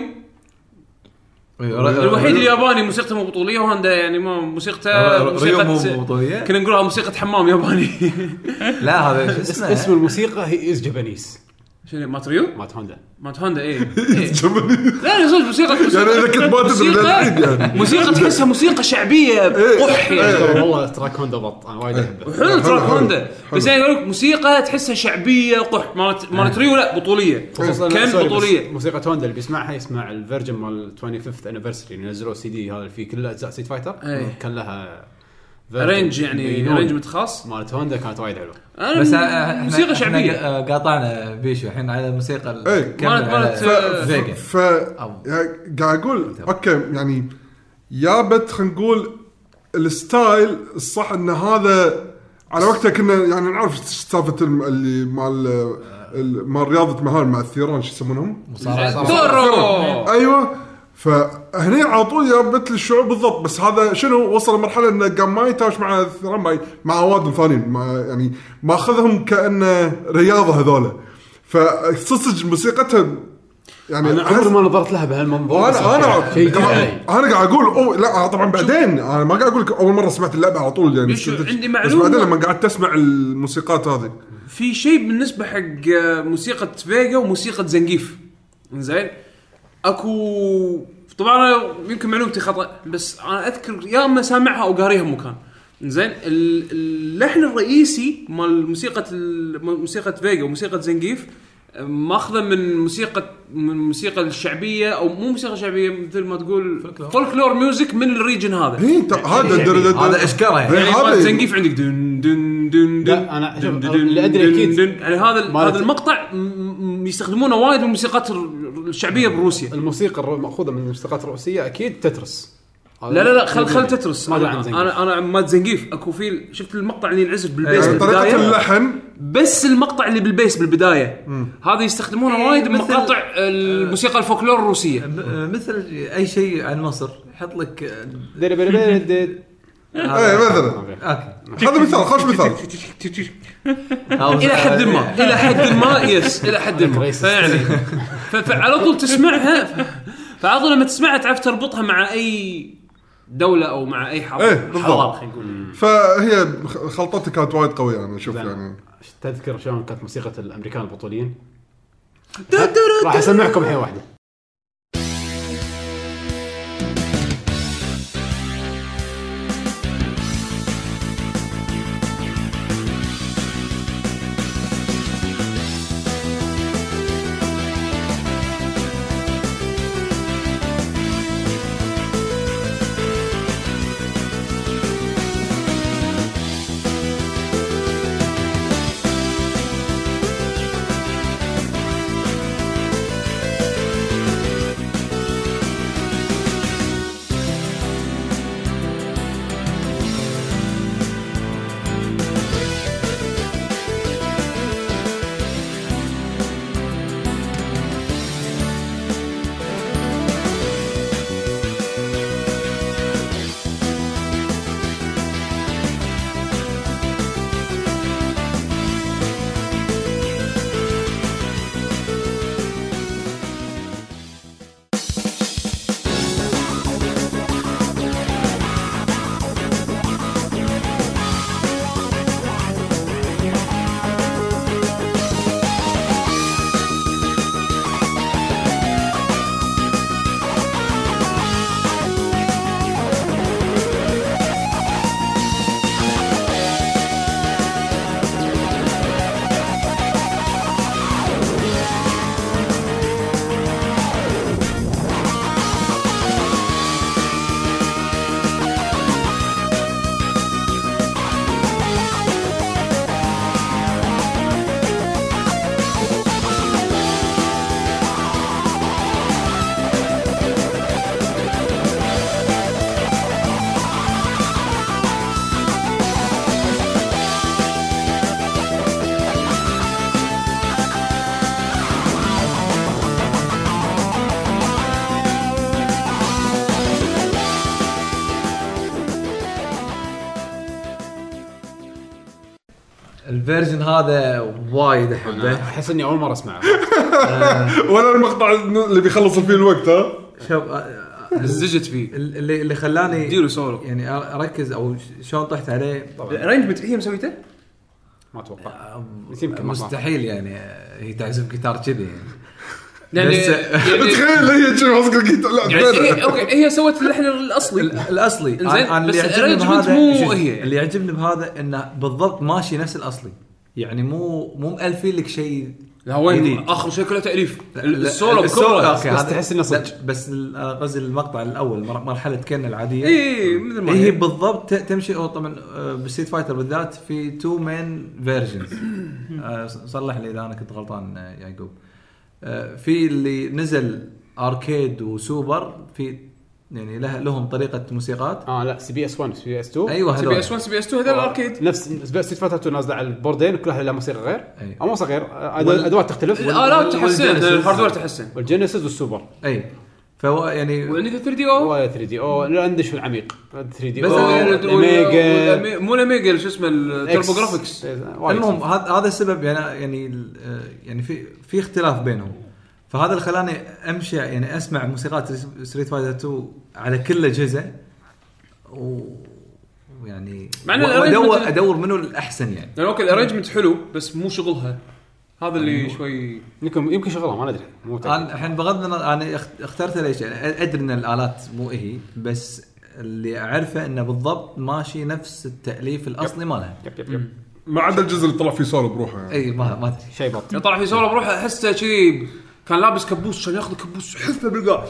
الوحيد الوحيد الياباني موسيقته مو بطولية وهذا يعني ما موسيقته ريو مو موسيقى بطولية؟ كنا نقولها موسيقى حمام ياباني. لا هذا اسمه؟ اسم الموسيقى هي is Japanese شنو مات ريو؟ مات هوندا. مات هوندا إيه. إيه. لا لا صدق موسيقى يعني إذا كنت يعني. موسيقى تحسها موسيقى شعبية قح يعني. ترى والله track هوندا بط أنا وايد أحبه. حلو track. هوندا. بس يعني يقول لك موسيقى تحسها شعبية قح. مالت مالت ريو لا بطولية. بس بطولية؟ موسيقى هوندا اللي بيسمعها يسمع ال version مال 25th anniversary نزلوا سي دي هذا اللي فيه كل أجزاء Street Fighter إيه. كان لها ring يعني. ring خاص مالت هوندا كانت وايد حلوة. بس إحنا موسيقى شعبية. إحنا قاطعنا بيشو. الحين على الموسيقى ال- إيه. مالت- مالت-. فيجا ف... يعني قاعد أقول أوكي يعني يابت خلينا نقول ال style الصح إن هذا على وقتها كنا يعني نعرف سالفة اللي مال ال- مال رياضة مهال مع الثيران شو يسمونهم؟ أيوه. فهني على طول جابت لي الشعور بالضبط بس هذا شنو؟ وصل لمرحلة انه قام ما يتهاوش مع الثيران مع, اوادم ثانيين ما يعني ماخذهم كانه رياضة هذولا فصدق موسيقتها يعني أنا عمري ما نظرت لها بهالمنظور بس أنا أنا شيء. أنا قاعد أقول أوه لا طبعا بعدين. أنا ما قاعد أقول لك أول مرة سمعت اللعبة على طول يعني. عندي بس معلومة. بعدين لما قعدت أسمع الموسيقات هذه. في شيء بالنسبة حق موسيقى فيجا وموسيقى زنقيف زين اكو طبعا يمكن معلومتي خطأ بس أنا أذكر يا أما سامعها أو قاريها بمكان زين ال- اللحن الرئيسي مال موسيقى موسيقى فيجا وموسيقى زنقيف آه، ماخذة من موسيقى من الموسيقى الشعبية أو مو موسيقى شعبية مثل ما تقول folklore music من ال region هذا. هي انت هذا هذا اشكره يعني يعني زنقيف عندك دن دن دن دن دن اللي أكيد دن. يعني هذا هذا المقطع يستخدمونه وايد من الموسيقات الشعبية بروسيا. الموسيقى الر- مأخوذة من الموسيقات الروسية أكيد تترس. لا لا لا خل خل تترس. ما أنا عن. أنا أنا مال زنقيف أكو في شفت المقطع اللي ينعزف بالبيس يعني طريقة بالبداية؟ اللحن. بس المقطع اللي بالبيس بالبداية. هذا يستخدمونه إيه، وايد بمقاطع الموسيقى الفولكلور الروسية. مثل أي شيء عن مصر. يحط لك. إيه مثلا. أوكي. هذا مثال خوش مثال. إلى حد ما إلى حد ما yes إلى حد ما. فيعني ف- فعلى طول تسمعها. فعلى طول لما تسمعها تعرف تربطها مع أي دولة أو مع أي إيه، حضارة بالضبط. خلينا نقول فهي خلطتها كانت وايد قوية أنا أشوف. يعني تذكر شلون كانت موسيقى الأمريكان البطوليين؟ راح أسمعكم الحين واحدة هذا وايد أحبه. أحس إني أول مرة اسمعه ولا المقطع اللي بيخلص فيه الوقت ها؟ شوف آه، آه، زجت فيه. اللي اللي خلاني ديروا سولو. يعني أركز أو شلون طحت عليه. الارينجمنت هي مسويته؟ ما أتوقع. يمكن مستحيل يعني هي تعزف جيتار كذي. يعني يعني تخيل هي شي ماسكه الجيتار لا. أوكي هي سوت اللحن الأصلي. ال- الأصلي. أنا بس بهذا مو هي. اللي يعجبني بهذا إنه بالضبط ماشي نفس الأصلي. يعني مو مو مألفين لك شيء. لا وين جديد. آخر شيء كله تأليف. السولو بكبره بس تحس إنه صدق. بس أنا قصدي المقطع الأول مر- مرحلة كن العادية. اي مثل ما هي هي. بالضبط تمشي أو طبعا آه، بالستيت فايتر بالذات في تو مين فيرجنز صلح لي إذا أنا كنت غلطان آه، يعقوب. آه، في اللي نزل أركيد وسوبر في يعني له لهم طريقة موسيقات. آه لا سي بي اس 1 سي بي اس 2 أيوه سي بي هذول اس 1 سي بي اس 2 هذول الأركيد. نفس ستيت فايتر 2 نازلة على البوردين كل واحد له موسيقى غير. أي. أو موسيقى غير. آه، وال- ادوات تختلف. الالات تحسن. الهاردوير تحسن. والجينيسيس والسوبر. أي. فهو يعني وعندك 3 دي أو؟ و 3 دي أو. ندش في العميق. 3 دي أو أنا- اوميجا مو الاميجا شو اسمه التربو جرافيكس المهم هذا هذا السبب يعني يعني ال- آه، يعني في في اختلاف بينهم. فهذا اللي خلاني أمشي يعني أسمع موسيقات Street Fighter 2 على كل الاجهزه و ويعني مع إن و- وادور أدور منو الأحسن يعني. يعني أوكي ال arrangement حلو بس مو شغلها. هذا اللي شوي يمكن يمكن شغلها ما ندري مو. أنا الحين بغض النظر أنا اخت- اخترتها ليش يعني أدري إن الآلات مو هي بس اللي أعرفه إنه بالضبط ماشي نفس التأليف الأصلي مالها. yep yep yep. ما عدا الجزء اللي طلع فيه سولو بروحه. يعني إي ما ما أدري. شيء بط طلع في سولو بروحه احسه كذي كان لابس كبوس عشان ياخذ كبوس حفة بالقاع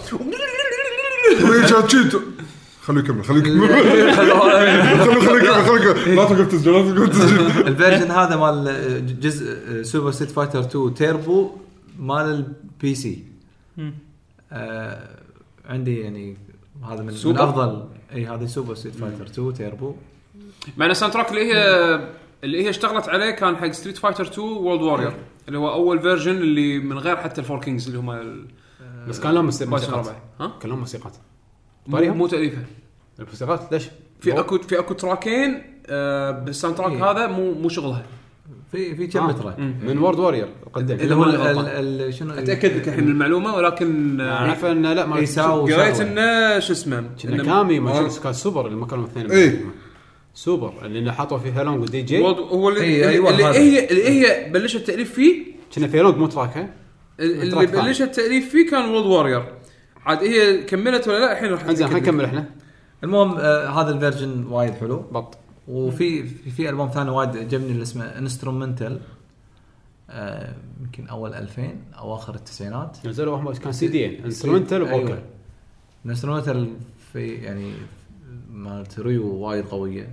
خليه يكمل خليه يكمل. خليه خليه يكمل خليه يكمل. لا توقف تسجيل لا توقف تسجيل الفيرجن هذا مال جزء سوبر ستيت فايتر 2 تيربو مال البي سي آه عندي يعني هذا من, من؟ افضل إي هذا سوبر ستيت فايتر 2 تيربو مع ان الساوند تراك اللي هي اللي هي اشتغلت عليه كان حق ستريت فايتر 2 وورلد وارير اللي هو أول فيرجن اللي من غير حتى الفور كينجز اللي هم ال- بس كان لهم موسيقات. ها كان لهم موسيقات مو؟ مو تأليفة الموسيقات ليش؟ في اكو في أكو تراكين آه بالساوند تراك إيه. هذا مو مو شغلها في في كم آه. تراك من وورد وورير قدم اللي هو شنو أتأكد لك الحين المعلومة ولكن آه، أعرف إنه لا ما قريت. إنه شو اسمه كنا كامي آه. كان سوبر اللي ما كانوا اثنين إيه. سوبر اللي حطوا فيه هيلونج ودي جي. هو اللي, إيه، أيوة اللي هذا. هي اللي هي بلشت التأليف فيه؟ كنا في هيلونج مو تراك ها؟ اللي. بلشت التأليف فيه كان وورلد وارير عاد هي كملت ولا لا؟ الحين راح انزين خلينا. نكمل إحنا. المهم آه هذا الفيرجن وايد حلو. بط وفي في, في ألبوم ثاني وايد عجبني اللي اسمه انسترومنتال آه يمكن أول 2000 اواخر التسعينات. نزلوا واحد كان سي دي انسترومنتال وفوكل أيوة. ال instrumental في يعني مالت Ryu وايد قوية.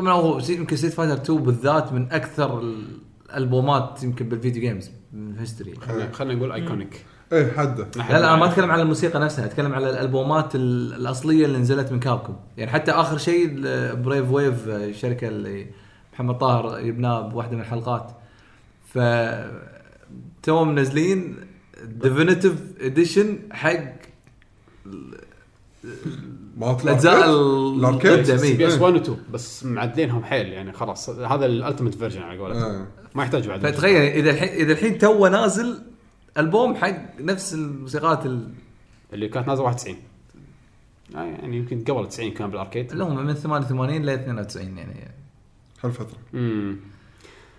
طبعا هو يمكن Street Fighter 2 بالذات من أكثر الألبومات يمكن بال video games من ال history خلينا خلينا نقول iconic إيه حده. لا لا أنا ما أتكلم على الموسيقى نفسها أتكلم على الألبومات ال- الأصلية اللي نزلت من Capcom يعني حتى آخر شيء Brave Wave الشركة اللي محمد طاهر يبناه بواحدة من الحلقات. ف توهم منزلين definitive edition حق الأجزاء ال arcade؟ القدم CPS إيه. 1 و 2 بس معدلينهم حيل يعني خلاص. هذا ال ultimate version على قولتهم. آه. ما يحتاج بعد فتخيل إذا الحين إذا الحين تو نازل ألبوم حق نفس الموسيقات ال- اللي كانت نازلة 91 آه يعني يمكن قبل 90 كان بال arcade. اللي هم من 88 ل 92 يعني. هالفترة. امم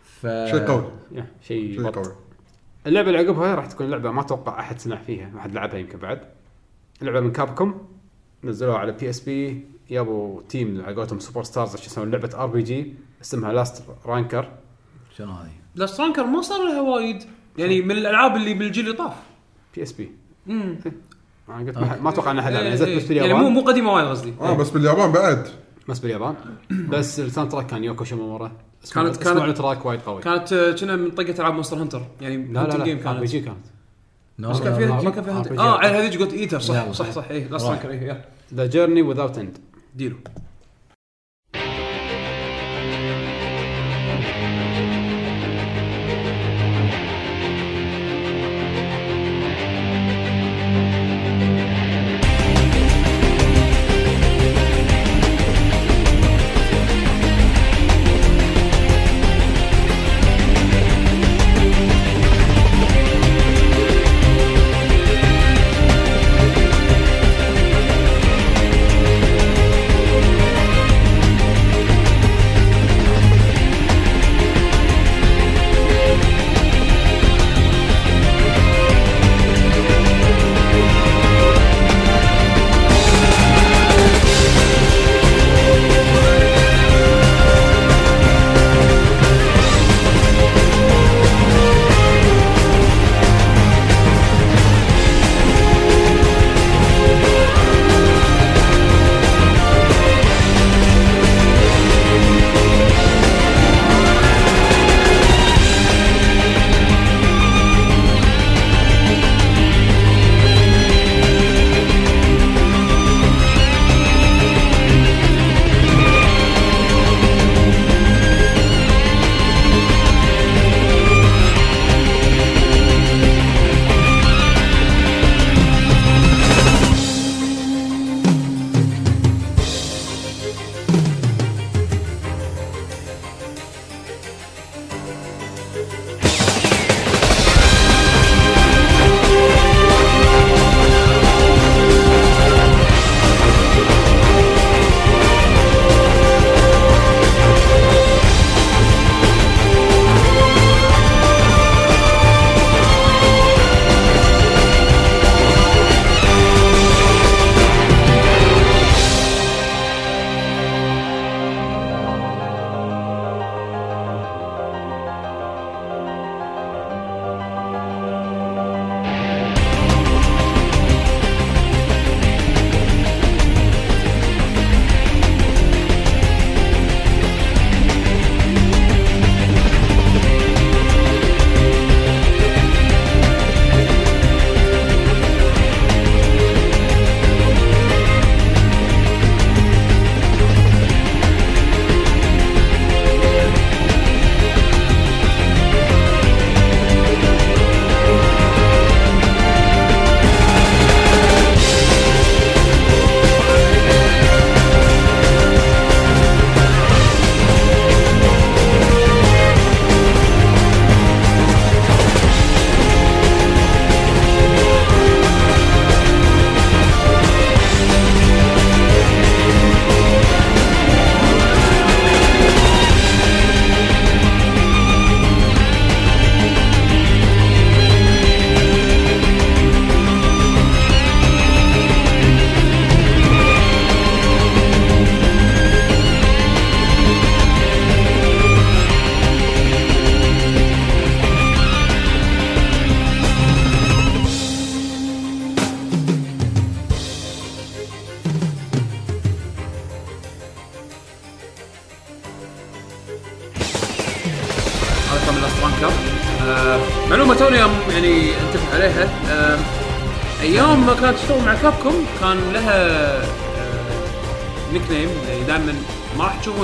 ف شيء قوي. شيء قوي. اللعبة اللي عقبها راح تكون لعبة ما أتوقع أحد سمع فيها ما حد لعبها يمكن بعد. لعبة من Capcom نزلوها على PSP جابوا team على قولتهم superstars عشان يسوون لعبة RPG اسمها Last Ranker شنو هذه؟ Last Ranker ما صار لها وايد. يعني من الألعاب اللي بالجيل اللي طاف. PSP امم أنا قلت ما أتوقع ان احد لعبها نزلت بس يعني مو باليابان مو قديمة وايد قصدي. آه بس باليابان بعد. بس باليابان. بس الساوند تراك كان يوكو شيمامورا كانت- كانت كانت- كانت تراك وايد قوي. كانت آه، كنا من طقه ألعاب مونستر هانتر يعني لا لا لا. ار بي كانت جي كانت. بس كان فيها. ما كان فيها. آه على هذيك جوت ايتر صح. صح صح اي لا سترانكر اي ذا جيرني وذاوت اند ديرو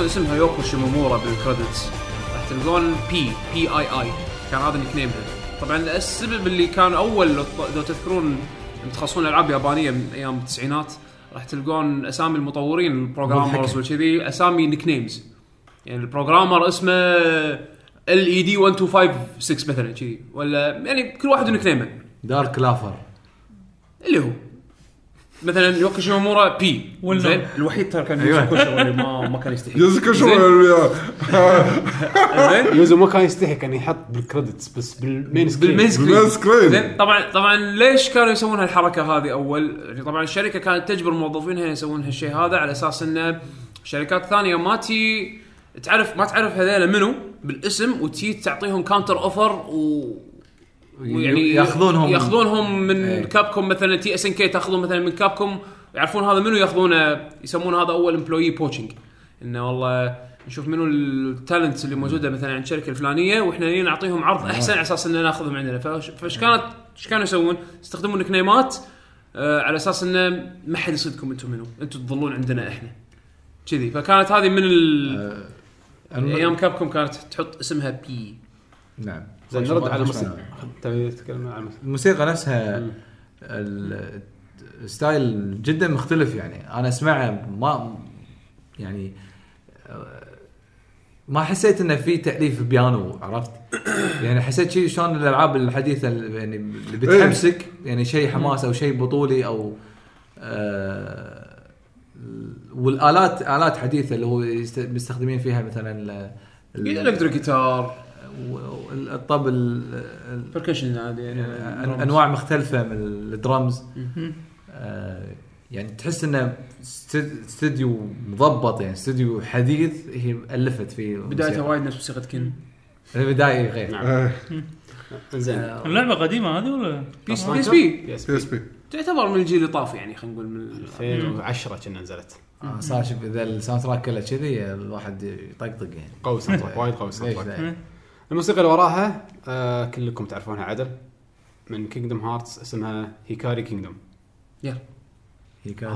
اسمها يوكو شيمومورا بال credits. راح تلقون P P I I كان هذا nickname ها طبعا السبب اللي كان أول لو تذكرون تخلصون ألعاب يابانية من أيام التسعينات راح تلقون أسامي المطورين ال programmers وكذي أسامي nicknames يعني ال programmer اسمه LED 1256 مثلا كذي. ولا يعني كل واحد nickname ه Dark Lover. اللي هو. مثلا يوكي شيمامورا بي والنوم. زين؟ الوحيد ترى كان أيوة. يوزو كوشو اللي ما ما كان يستحي يزك شو زين؟ يوزو ما كان يستحي كان يحط بالكريدتس بس بالمين سكرين بالمين سكرين بالمين سكرين. زين؟ طبعا طبعا ليش كانوا يسوون هالحركة هذه أول؟ يعني طبعا الشركة كانت تجبر موظفينها يسوون هالشيء هذا على أساس إنه شركات ثانية ما تي تعرف ما تعرف هذول منو؟ بالاسم وتي تعطيهم counter offer و ويعني ياخذونهم ياخذونهم من إيه. كابكوم مثلا SNK تاخذون مثلا من كابكوم يعرفون هذا منو ياخذونه يسمون هذا أول employee poaching إنه والله نشوف منو ال talent اللي موجودة مثلا عند الشركة الفلانية وإحنا نعطيهم عرض أحسن على أساس إنه ناخذهم عندنا. فايش كانت إيش كانوا يسوون؟ يستخدمون nickname ات آه على أساس إنه ما حد يصيدكم أنتم منو. أنتم تظلون عندنا إحنا. كذي. فكانت هذه من ال... الم- أيام كابكوم كانت تحط اسمها بي نعم. زين نرد على الموسيقى. تتكلم عن الموسيقى؟ الموسيقى نفسها ال- ال style جدا مختلف يعني. أنا اسمعها ما يعني آه، ما حسيت إنه في تأليف بيانو عرفت؟ يعني حسيت شيء شلون الألعاب الحديثة اللي يعني اللي بتحمسك يعني شيء حماس أو شيء بطولي أو آه والآلات آلات حديثة اللي هو مستخدمين فيها مثلا ال- ال- electric جيتار. وال- الطبل ال- percussion هذه يعني. أن- أنواع مختلفة من الدرمز آه، يعني تحس إنه است- استوديو مضبط يعني استوديو حديث هي ألفت فيه بدايتها. وايد نفس موسيقى كن البدايه غير. نعم. آه، زين. اللعبة قديمة هذه ولا؟ PS. P بي اس بي اس بي بي تعتبر من الجيل اللي طاف يعني خلينا نقول من 2010 كنا نزلت. آه، صار شوف إذا ال soundtrack كله كذي الواحد يطقطق يعني. قوي soundtrack وايد قوي soundtrack؟ الموسيقى اللي وراها آه كلكم تعرفونها عدل من Kingdom Hearts اسمها هيكاري Kingdom يلا. هي كان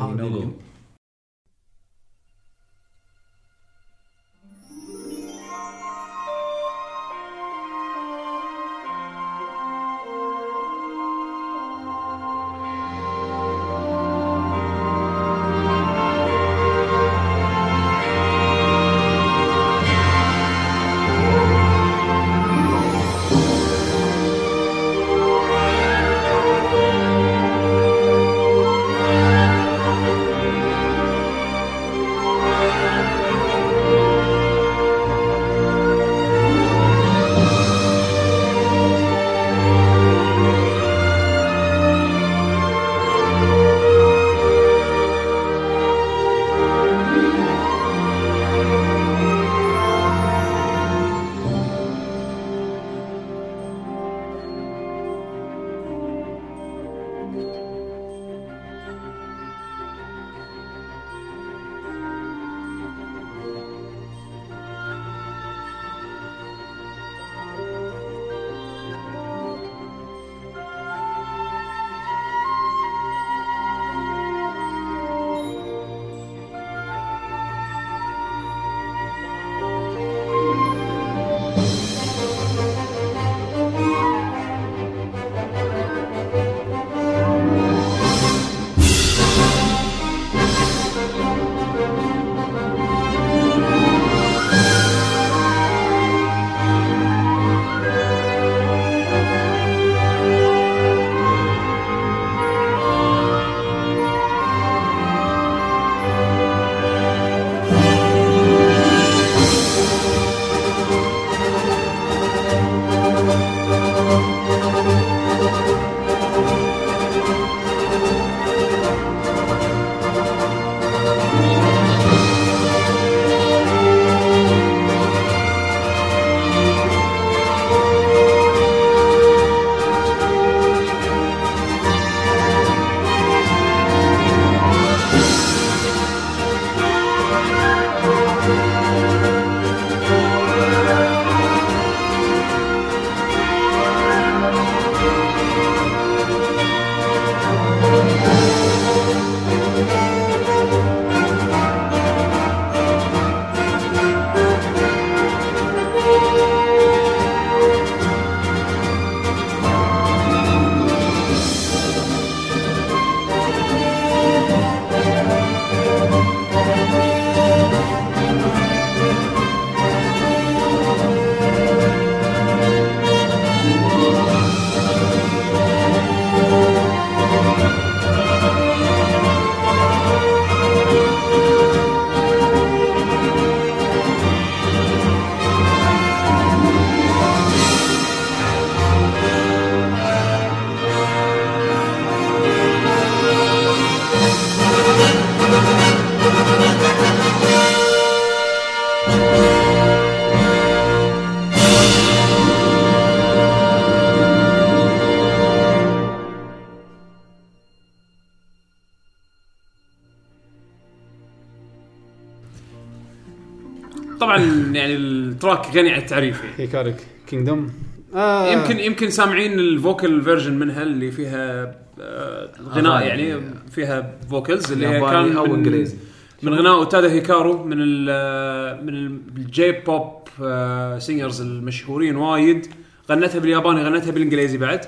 ال track غني عن التعريف يعني. هيكاري Kingdom آه. يمكن يمكن سامعين ال vocal version منها اللي فيها آه، غناء. يعني فيها vocals اللي هي كان أو من- إنجليزي. من غناء أوتادا هيكارو من ال من ال J-pop آه، singers المشهورين وايد. غنتها بالياباني غنتها بالإنجليزي بعد.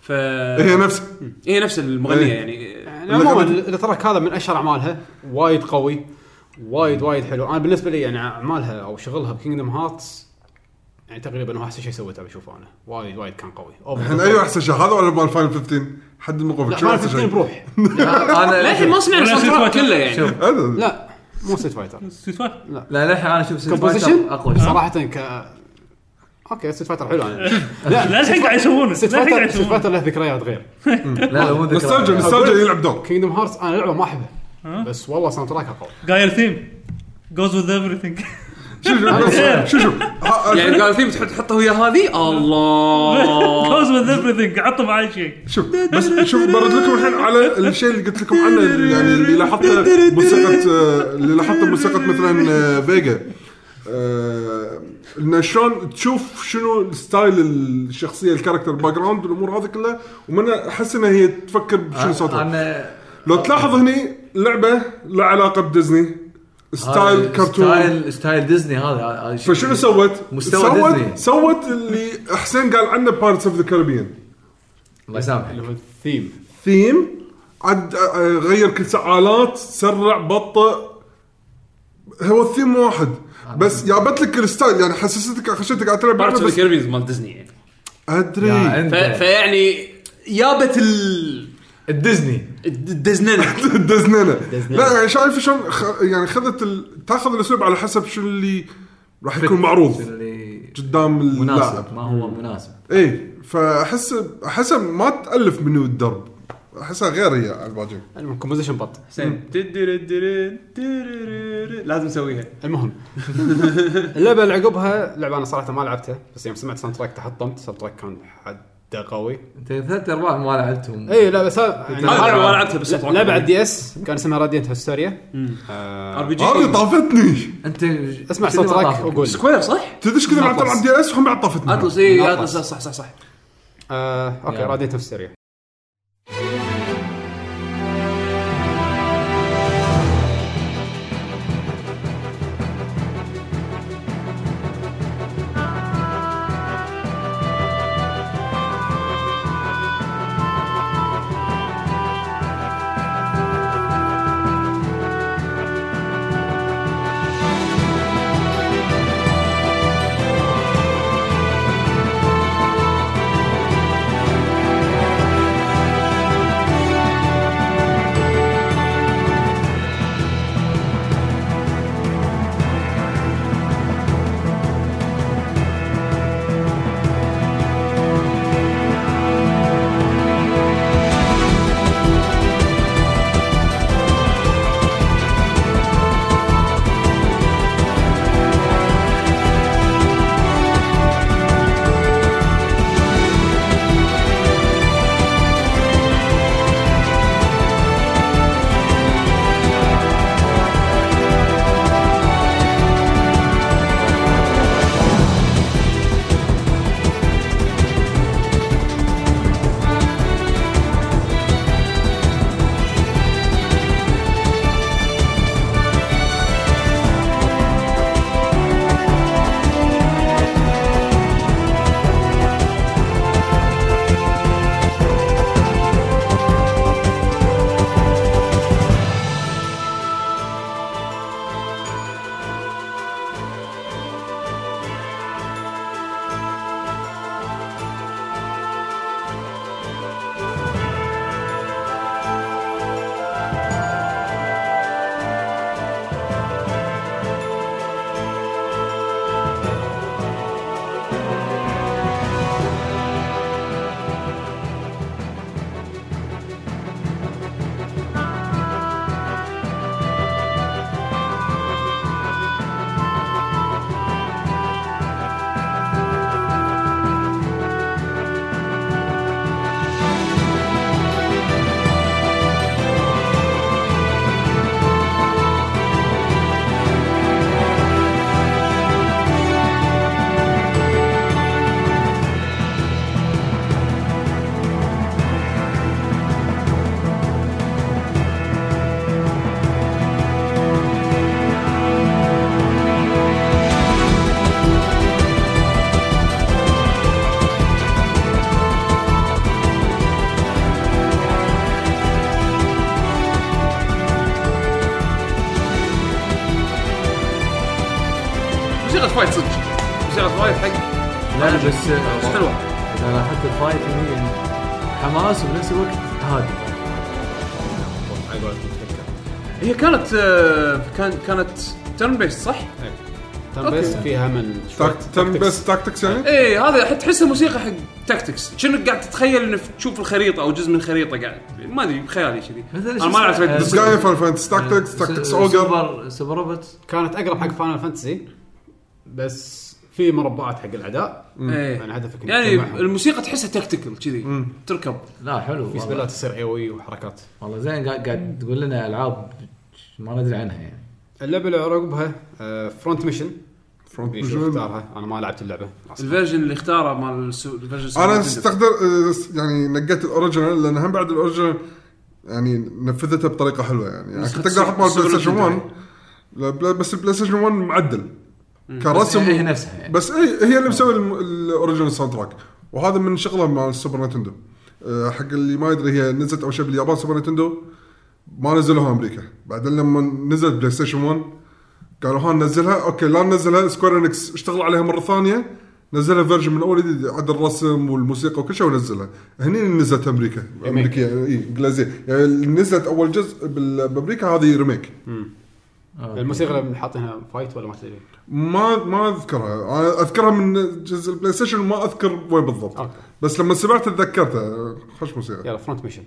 ف هي نفس. هي نفس المغنية إيه. يعني. يعني عموما ال track هذا من أشهر أعمالها وايد قوي. وايد وايد حلو. أنا بالنسبة لي يعني أعمالها أو شغلها بكينجدم هارتس يعني تقريبا هو أحسن شيء سويته بشوفه أنا. وايد وايد كان قوي. الحين أيوه أحسن شيء. هذا ولا مال فاينل 15 حد لا شو ما احسن فيفتين شيء؟ بروح. أنا للحين ما سمعنا Fighter. كله يعني. لا مو ستريت فايتر ستريت فايتر لا. للحين أنا أشوف ستريت كومبوزيشن فايتر أقوى. صراحة ك أوكي ستريت فايتر حلو أنا لا. الحين قاعد يسوونه. لا قاعد فايتر يسوونه. فايتر له ذكريات غير. لا لا مو نوستالجيا ذكرى نوستالجيا يلعب دور كينجدم هارتس أنا لعبة ما أحبها. ها؟ بس والله ساوند تراكها قوي جاير ثيم جوز وذ ايفريثينج شو شو بس- شو شو ها- يعني قال بتحط تحطه ويا هذه؟ الله. جوز وذ ايفريثينج عطوا معي شيء. شوف بس شوف برد لكم الحين على الشيء اللي قلت لكم عنه يعني اللي لاحظته موسيقى آه، اللي لاحظته موسيقى مثلا آه، فيجا آه، انه شلون تشوف شنو ستايل الشخصية الكاركتر باك جراوند والامور هذه كلها ومن أحس إنها هي تفكر بشنو صوتها. أنا لو تلاحظ هني لعبة لا علاقة بديزني. ستايل كرتون. ستايل ستايل ديزني هذا. هذا شيء- فشنو سوت؟ مستوى سوت ديزني. سوت اللي حسين قال عنه Pirates of the Caribbean الله يسامحك. اللي هو ال theme. theme. عد غير كل ساعات سرع بطئ هو الثيم واحد. بس جابت لك ال style يعني حسستك خشيتك قاعد تلعب Pirates of the Caribbean مال ديزني يعني أدري. ف- فيعني جابت ال الديزني. الدزننة. دزننا لا يعني شايف شلون خ- يعني خذت ال... تاخذ الأسلوب على حسب شو اللي راح يكون معروض. اللي قدام اللاعب مناسب ما هو مناسب. اي فأحس احس ما تألف منو الدرب. أحسها غير هي على الباجي. المهم كومبوزيشن بط. حسين لازم نسويها المهم اللعبه اللي عقبها لعبه أنا صراحة ما لعبتها بس يوم سمعت soundtrack تحطمت soundtrack كان حده قوي انت ثلاث أرباع ما لعبتهم اي لا بس يعني ما لعبة- ما لعبتها بس لا- لعبه على الدي اس كان اسمها Radiant Historia RPG هذه طافتني أنت اسمع track ما طافك؟ وقول. Square صح؟ تدري إيش كذا لعبت. على ال DS وهم بعد طافتني Atlus اي. Atlus صح صح صح آه، okay. Radiant Historia كانت ترن بيست صح؟ ترن بيست فيها من ترن. بس tactics يعني؟ إيه هذا تحسها موسيقى حق tactics كأنك قاعد تتخيل إنك تشوف الخريطة أو جزء من خريطة قاعد؟ ما أدري بخيالي كذي أنا ما لعبت ريد بس قاعد Final Fantasy Tactics Tactics Ogre Super Super Robot. كانت أقرب حق Final Fantasy بس في مربعات حق الأعداء. يعني إيه. هدفك يعني. الموسيقى تحسها tactical كذي. تركب. لا حلو في. spell ات تصير اي وحركات. والله زين قاعد قاعد تقول لنا ألعاب ما ندري عنها يعني. اللعبة اللي عقبها Front Mission Front Mission. اختارها أنا ما لعبت اللعبة. أصلاً. الفيرجن اللي اختاره مال السو- ال version أنا استخدم آه، يعني نقيت ال original لأن هم بعد ال original يعني نفذتها بطريقة حلوة يعني, يعني كنت أقدر أحط مال PlayStation Nintendo 1 لا، بلا- بس ال PlayStation 1 معدل بس كرسم هي نفسها يعني. بس اي هي اللي مسوي ال original soundtrack وهذا من شغله مال ال Super Nintendo أه، حق اللي ما يدري هي نزلت اول شيء باليابان Super Nintendo ما نزلوها أمريكا. بعدين لما نزلت PlayStation 1 قالوا ها ننزلها. okay لا ننزلها. Square Enix اشتغل عليها مرة ثانية نزلها version من أول جديد عدل الرسم والموسيقى وكل شيء ونزلها. هني نزلت أمريكا. أمريكية إي إنجليزية. يعني نزلت أول جزء بال- بأمريكا هذه remake الموسيقى اللي حاطينها fight ولا ما تدري ما ما أذكرها. أنا أذكرها من جزء ال PlayStation ما أذكر وين بالضبط. okay. بس لما سمعت تذكرته خوش موسيقى. يلا فرونت ميشن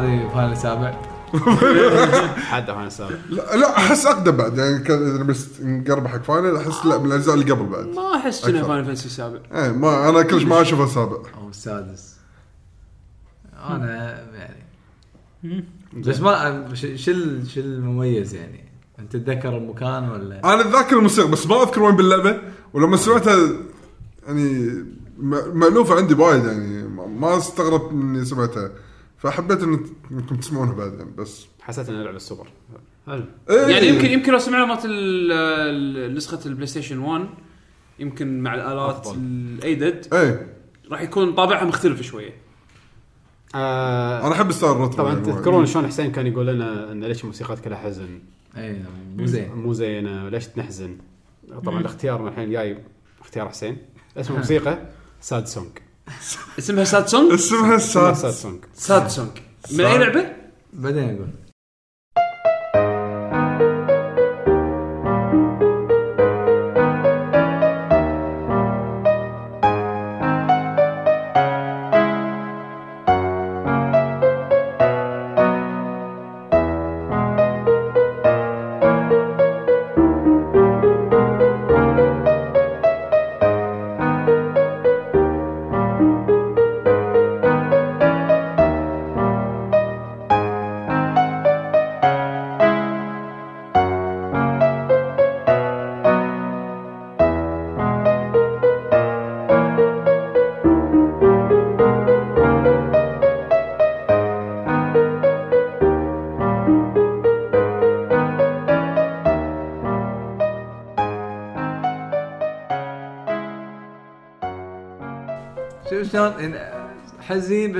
هذه Final السابع حد Final السابع لا, لا أحس أقدم بعد. يعني كان إذا بس نقرب حق Final أحس لا من الأجزاء اللي قبل بعد. ما أحس انه. Final Fantasy السابع إيه ما أنا كلش ما أشوفه سابع. أو السادس. أنا يعني بس ما ش- شو شو المميز يعني؟ أنت تتذكر المكان ولا؟ أنا أتذكر الموسيقى بس ما أذكر وين باللعبة. ولما سمعتها يعني م- مألوفة عندي وايد يعني. ما- ما أستغرب إني سمعتها. فحبيت إن إنكم تسمعونها بعدين بس. حسيت إنها لعبة السوبر. حلو. إيه. يعني يمكن يمكن لو سمعنا مالت ال- ال- نسخة ال PlayStation 1 يمكن مع الآلات. ال added إيه. راح يكون طابعها مختلف شوية. آه أنا أحب ال retro طبعا يعني. تذكرون شلون حسين كان يقول لنا إن ليش الموسيقات كلها حزن؟ اي مو زين. مو زينه ليش نحزن طبعا الاختيار الحين جاي اختيار حسين. اسم الموسيقى Sad Song. اسمها Sad Song اسمها Sad Sad Song Sad Song من أي لعبة؟ بعدين أقول.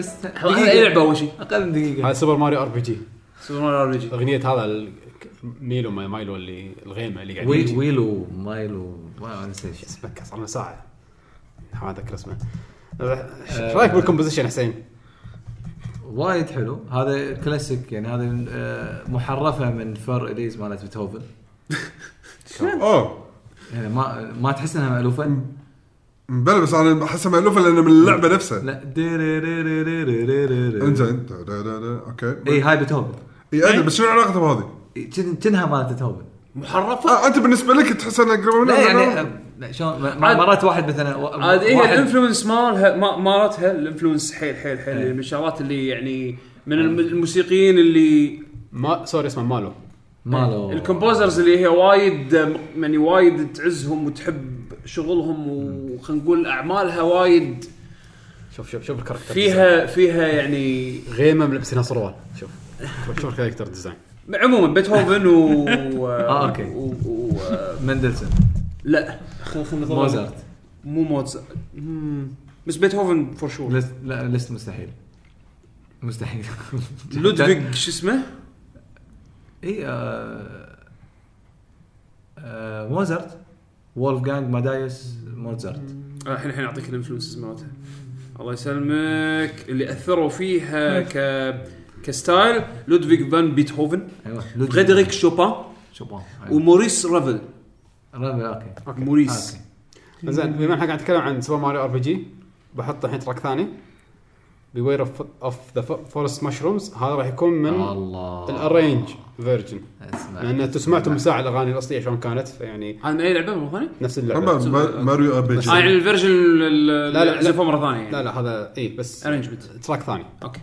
بس هذا اي لعبة أول شيء. أقل من دقيقة. هذا سوبر ماريو أر بي جي. سوبر ماريو أر بي جي. أغنية هذا ال- ميلو ما- مايلو اللي الغيمة اللي قاعد ويل يجي. ويلو مايلو. ما نسيت. اسمه صار لنا ساعة. ما اذكر اسمه. إيش رأيك بال composition حسين؟ وايد حلو. هذا كلاسيك يعني هذا آه، محرفة من Für Elise مالت بيتهوفن. أوه. يعني ما ما تحس إنها مألوفة؟ بلا بس أنا احسها مالوفه لأنه من اللعبة نفسها. لا. انزين. okay. إي هاي بيتهوفن. إي ادري بس شنو علاقته بهذه؟ كن- كنها مالت بيتهوفن؟ محرفة؟ آه أنت بالنسبة لك تحس إنها قريبة لا منها يعني لا شلون؟ ما- عاد- مرات واحد مثلا عاد هي واحد- ال influence مالها ما- مالتها ال influence حيل حيل حيل. من الشغلات اللي يعني من الم- الموسيقيين اللي ما sorry اسمه مالو. ماله ال composers اللي هي وايد يعني وايد تعزهم وتحب شغلهم وخلينا نقول أعمالها وايد شوف شوف شوف الكاركتر فيها فيها يعني. غيمة ملبسينها سروال شوف شوف ال character design عموما بيتهوفن و آه، okay. و... و... مندلسون. لا خل خلنا نطلع- موزارت. مو موزارت. بس بيتهوفن for sure ليست لا ليست مستحيل. مستحيل. لودفيج شو اسمه؟ اي آه، آه، موزارت. وولف جانج أماديوس موزارت الحين الحين أعطيك ال influences مالتها الله يسلمك. اللي أثروا فيها ك ك style لودفيج فان بيتهوفن أيوه فريدريك شوبان شوبان أيوة. وموريس رافل. رافل okay. موريس. okay. زين بما إحنا قاعد نتكلم عن Super Mario RPG بحط الحين track ثاني. Beware of the Forest Mushrooms هذا راح يكون من الله. ال arrange version اسمع لأن أنتم سمعتوا مساع الأغاني الأصلية شلون كانت فيعني هذا من أي لعبة؟ مرة ثانية؟ نفس اللعبة. ما- Mario RP آه يعني ال version لا، لا. مرة ثانية يعني. لا لا هذا اي بس arrangement track ثاني. okay.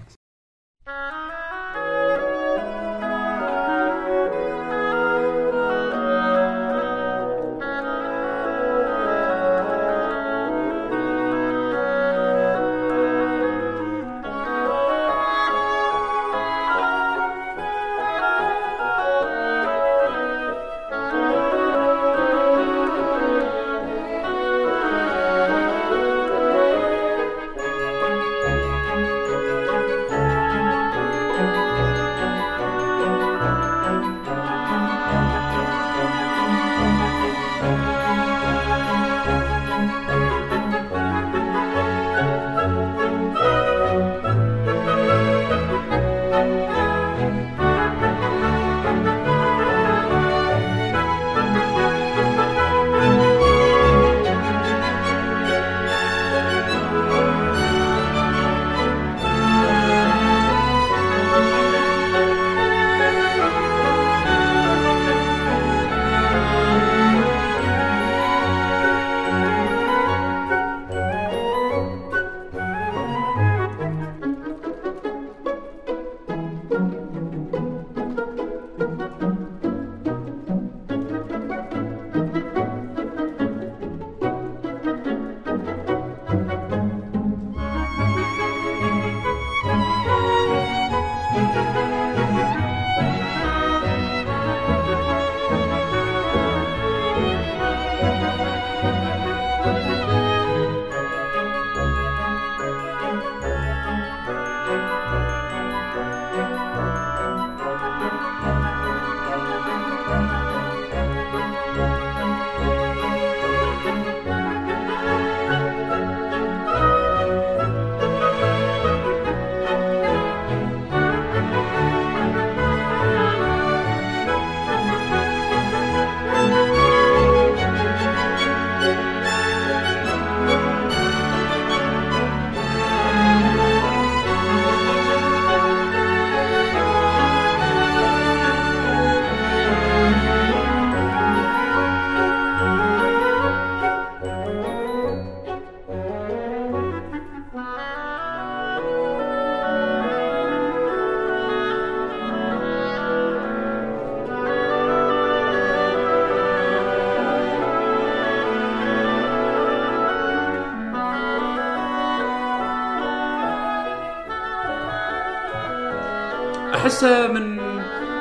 احسه من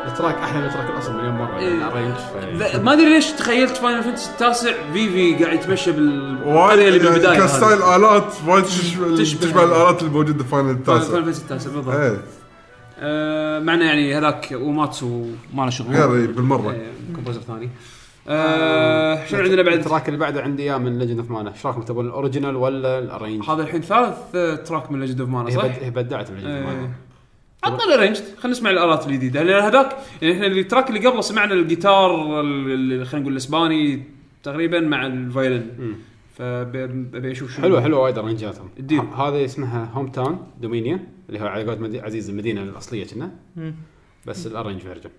ال track أحلى من ال track الأصل مليون مرة إيه. يعني ف- ذا- ما أدري ليش تخيلت Final Fantasy التاسع Vivi قاعد يتمشى بالقريه وايد اللي يعني بالبداية ك style. آلات وايد تشبه تشبه. الآلات الموجودة في Final Final التاسع Fantasy التاسع بالضبط إيه آه معنا يعني هذاك أوماتسو ما له شغل غير إيه، بالمرة إيه، composer ثاني آه شنو عندنا بعد ال track اللي بعده عندي إياه من Legend of Mana إيش رايكم تبون ال original ولا ال arrange؟ هذا الحين ثالث آه، track من Legend of Mana صح؟ بدعت ب Legend of إيه. Mana عطنا arrange. خلينا نسمع الآلات الجديدة. لأن هذاك يعني إحنا ال track اللي قبله سمعنا الجيتار ال- ال- خلينا نقول الإسباني تقريبا مع ال violin. فابي أشوف شنو حلوة حلوة وايد ارنجاتهم هذه اسمها Hometown Domina اللي هو على قولة عزيز المدينة الأصلية كنا. بس ال arrange version.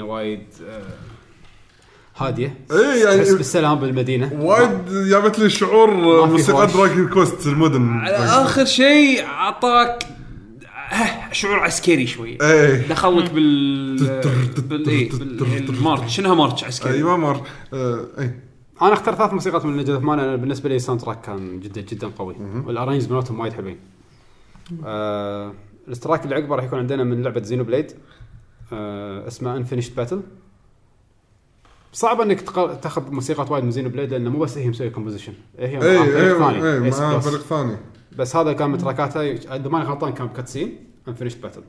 موسيقى مدينة وايد آه، هادية. إيه يعني- تحس بالسلام بالمدينة. وايد جابت لي شعور موسيقى. Dragon Quest المدن. على آخر شيء أعطاك آه، شعور عسكري شوي. إيه. دخلك بال بال بالمارش شنها مارش عسكري؟ أيوه مر آه، إيه. أنا اخترت ثلاث موسيقات من Legend Mana أنا بالنسبة لي ال soundtrack كان جدا جدا قوي. وال arrange مالتهم وايد حلوين. آه ال track اللي عقبه راح يكون عندنا من لعبة Xenoblade اسمها Unfinished Battle صعب إنك تاخذ موسيقات وايد من Xenoblade لأنه مو بس هي مسوية composition هي مع إيه فريق ثاني. إيه إيه Ace مع. فريق ثاني. بس هذا كان من trackاته إذا ماني غلطان كان ب cutscene Unfinished Battle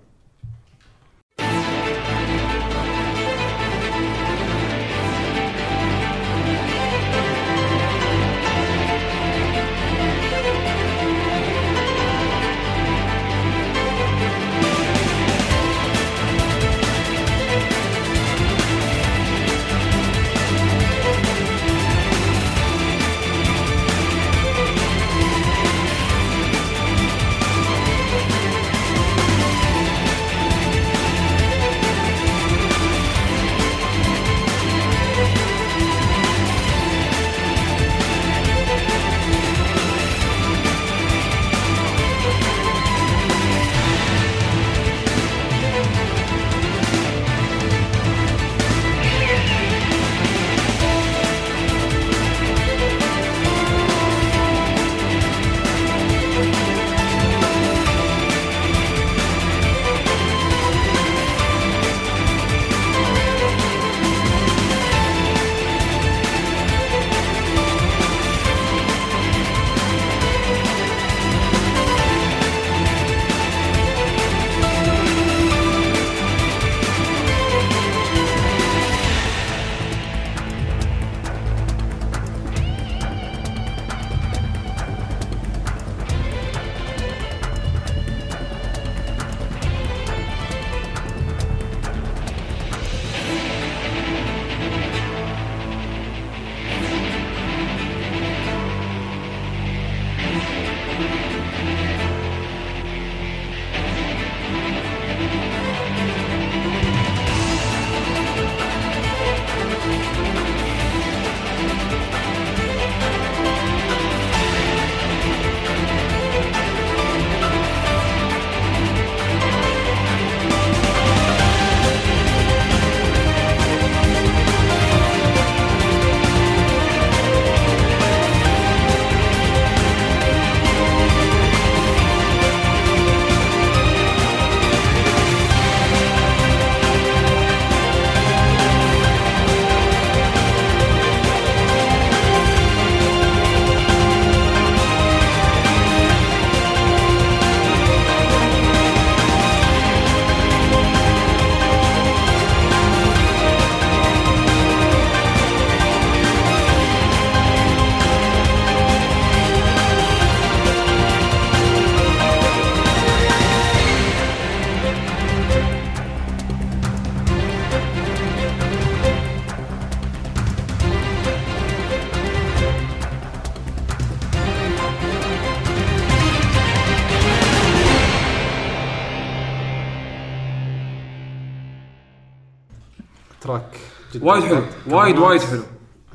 وايد حلو. وايد وايد حلو.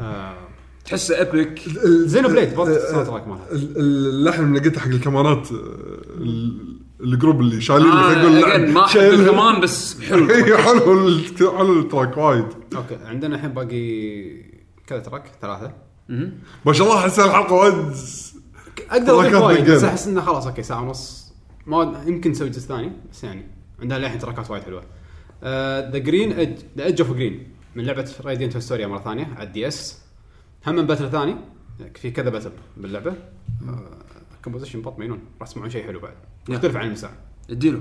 آه، تحسه epic زينو بليد برضه ال soundtrack مالها؟ ال- ال- اللحن اللي قلته حق الكاميرات آه، ال- ال group اللي شايلين آه اللحن ما شايلين- كمان بس حلو. إي، حلو حلو ال track وايد. okay عندنا الحين باقي كذا track ثلاثة. ما شاء الله احس الحلقة وايد أقدر اضيف تراكات وايد بس. أحس إنه خلاص okay ساعة ونص. ما يمكن نسوي جزء ثاني بس يعني عندنا للحين تراكات وايد حلوة. ذا جرين ايدج ذا ايدج اوف جرين من لعبة رايدينت هيستوريا مرة ثانية على الدي اس هم من باتل ثاني. في كذا باتل باللعبة. كومبوزيشن بط مينون راح تسمعون شيء حلو بعد. يختلف عن المساء اديله.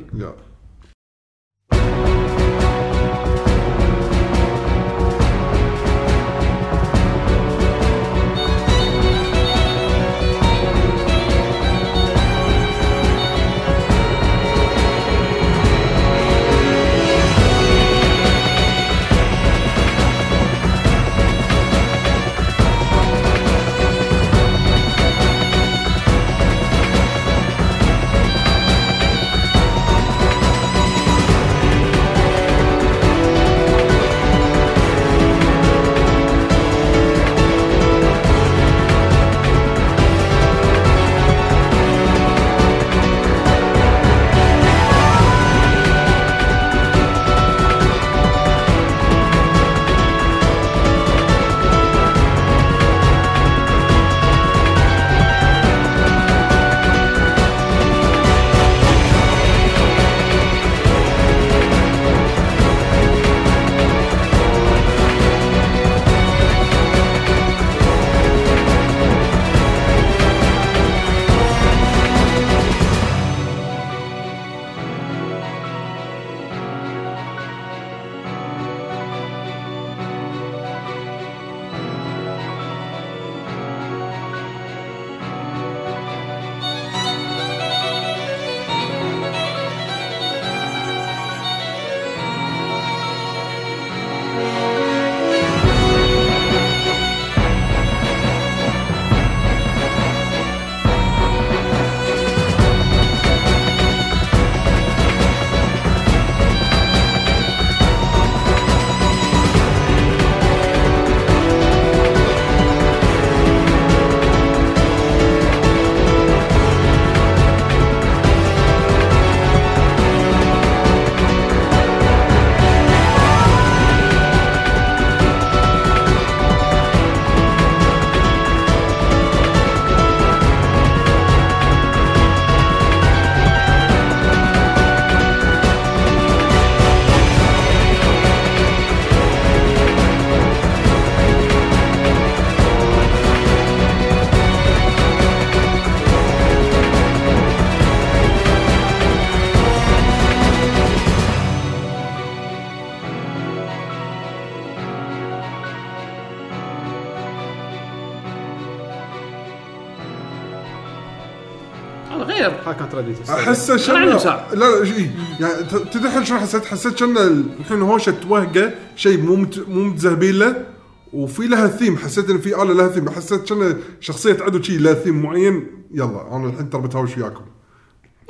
غير هاي كانت Radiant Historia أحس أنا شنو. لا لا شيء يعني ت- تدري الحين شلون حسيت حسيت كنا الحين هوشه وهقه شيء مو مت- مو متزهبين له وفي لها ثيم حسيت إن في آلة لها ثيم حسيت كنا شخصية عدو شيء لها ثيم معين. يلا أنا الحين ترى بتهاوش وياكم.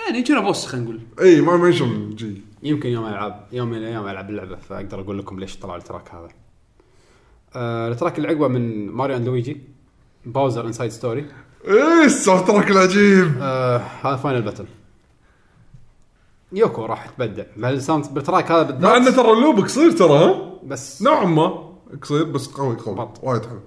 يعني كنا boss خلينا نقول. إي ما ما شلون جي. يمكن يوم العب يوم من الأيام ألعب اللعبة فأقدر أقول لكم ليش طلع ال track هذا. آه ال track اللي عقبه من Mario and Luigi Bowser Inside Story. إيه ال soundtrack العجيب. آه هذا final battle. يوكو راح تبدع. بهال sound بال track هذا مع انه بالذات ترى ال loop قصير ترى ها؟ بس نوعا ما قصير بس قوي قوي. وايد حلو.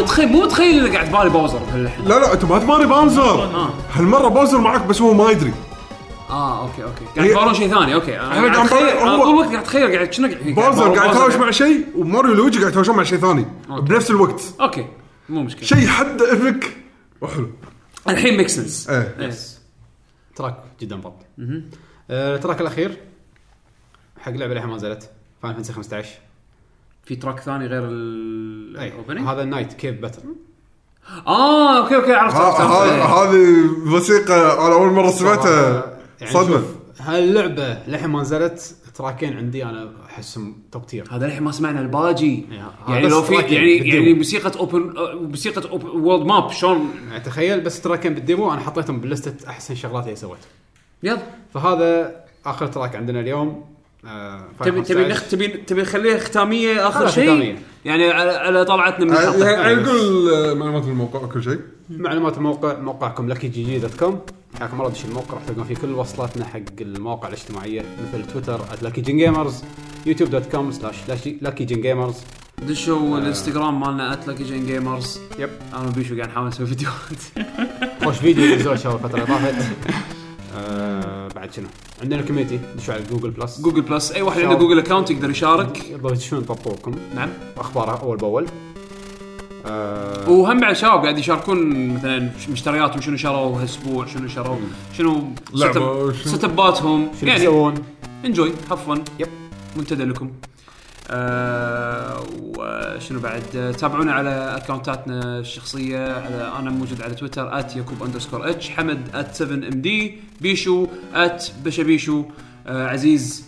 مو متخيل مو متخيل انه قاعد تباري باوزر لا لا أنت ما تباري باوزر. آه. هالمرة باوزر معك بس هو ما يدري. آه okay okay. قاعد هي- يبارون شيء ثاني okay. انا إحنا قاعد قاعد اتخيل أنا هو- طول الوقت قاعد اتخيل قاعد شنو قاعد يبارون قاعد باوزر يتهاوش. مع شيء وماريو لويجي قاعد يتهاوشون مع شيء ثاني. okay. بنفس الوقت. okay. مو مشكلة. شيء حد epic. وحلو الحين ميك سنس إيه. yes track جدا ضبط آه، التراك الأخير. حق لعبة الحين ما نزلت. Final Fantasy 15 في track ثاني غير اي ال opening هذا النايت كيف battle آه okay okay عرفت ها- عرفت إيه. هذه موسيقى أنا أول مرة سمعتها. يعني صدمة. هاللعبة للحين ما نزلت تراكين عندي أنا احسهم top tier هذا الحين ما سمعنا الباجي. هذا يعني لو في يعني. يعني موسيقى open موسيقى world map شلون؟ يعني تخيل بس تراكين بال demo أنا حطيتهم باللستة أحسن شغلات اللي سويتها. يلا. فهذا آخر track عندنا اليوم. آه، تبي Final تبي 15. نخ تبي تبي نخليها ختامية آخر شيء. يعني على, على طلعتنا من الحلقة نقول آه، معلومات الموقع وكل شيء. معلومات الموقع موقعكم Lucky GG dot com حياكم الله دش الموقع راح تلقون فيه كل وصلاتنا حق المواقع الاجتماعية مثل تويتر @lucky gen gamers يوتيوب dot com slash Lucky Gen Gamers دشوا الانستغرام مالنا at Lucky Gen Gamers yep أنا وبيشو قاعد نحاول نسوي فيديوهات. خوش فيديو نزلوا شباب الفترة اللي طافت. آه بعد شنو؟ عندنا community دشوا على جوجل بلس جوجل بلس أي واحد عنده جوجل account يقدر يشارك. يقدروا يدشون يطبقوكم نعم. اخبارها أول بأول. آه وهم بعد شباب قاعد يشاركون مثلا مشترياتهم شنو شروا هالأسبوع شنو شروا شنو ست اباتهم شنو يعني يسوون؟ enjoy have fun yep. منتدى لكم. آه وشنو بعد؟ آه، تابعونا على اكونتاتنا الشخصية على أنا موجود على تويتر @يعقوب اندرسكور اتش حمد @7 ام دي بيشو @بشبيشو آه عزيز.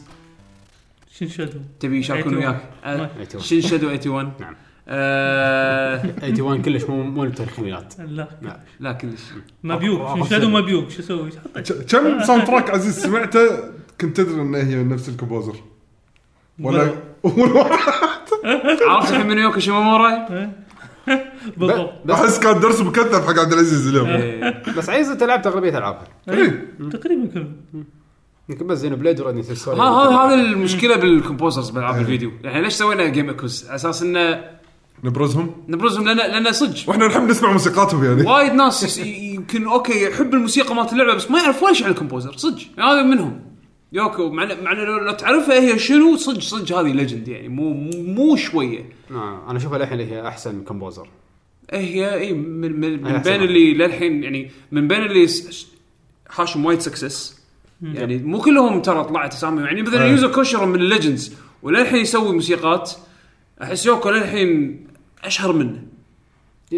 شن شادو تبي يشاركون 81. وياك آه، 81. شن شادو 81 نعم. آه 81 كلش مو مو التاريخيات لا. لا كلش. مبيوك شادو. مبيوك شو أسوي؟ كم ساوند تراك عزيز سمعته؟ كنت تدري انه هي نفس الكومبوزر. ولا عرفت الحين من يوكو شيمامورا؟ بالضبط. احس كان درس مكثف حق عبد العزيز اليوم. إيه. بس عايز انت لعبت اغلبيه العابها إيه. تقريبا كله يمكن بس زينو بليد ستوري ها هذا هذا المشكلة بال composers بالالعاب الفيديو. يعني ليش سوينا Game Echoes على أساس انه نبرزهم؟ نبرزهم لأن لأن صدق. وإحنا الحين نسمع موسيقاتهم يعني. وايد ناس يمكن okay يحب الموسيقى مالت اللعبة بس ما يعرف ولا شيء عن ال composer صدق. يعني هذا منهم. يوكو مع إن- مع إن لو لو تعرفها هي شنو؟ صدق صدق هذه legend يعني مو مو, شوية. آه أنا أشوفها للحين هي أحسن composer إيه هي اي من, من, من بين. اللي للحين يعني من بين اللي س- حاشم وايد success يعني مو كلهم ترى طلعت اسامي يعني مثلا إيه. يوزو كوشيرو من ال legends وللحين يسوي موسيقات. أحس يوكو للحين أشهر منه.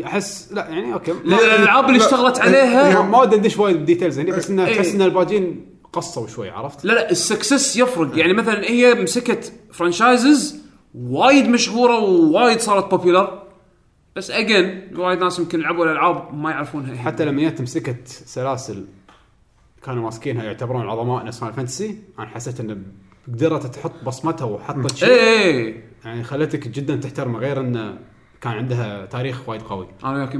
أحس لا يعني okay. الألعاب اللي. اشتغلت يعني عليها. ما ودي ندش وايد ب details هني بس انه إيه. تحس إن الباجين قصوا شوي عرفت؟ لا لا ال success يفرق. يعني مثلا هي مسكت franchises وايد مشهورة ووايد صارت popular بس اجين وايد ناس يمكن لعبوا الألعاب ما يعرفونها حتى لما جت مسكت سلاسل كانوا ماسكينها يعتبرون عظماء نفس Final Fantasy أنا حسيت انه قدرت تحط بصمتها وحطت شيء. اي يعني خلتك جدا تحترمه غير انه كان عندها تاريخ وايد قوي. أنا وياك 100%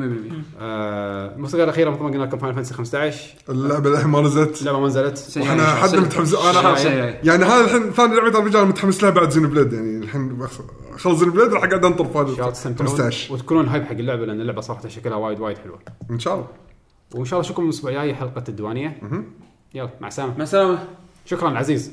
آه الموسيقى الأخيرة مثل ما قلنا لكم Final Fantasy 15 اللعبة الحين ما نزلت اللعبة ما نزلت يعني حد. متحمس أنا. يعني هذا الحين ثاني لعبة جي أنا متحمس لها بعد زينو بليد يعني الحين خلص زينو بليد راح قاعد أنطر Final Fantasy 15 وتكونون hype حق اللعبة لأن اللعبة صراحة شكلها وايد وايد حلوة. إن شاء الله وإن شاء الله اشوفكم الأسبوع الجاي حلقة الديوانية. يلا مع السلامة. مع السلامة شكرا عزيز.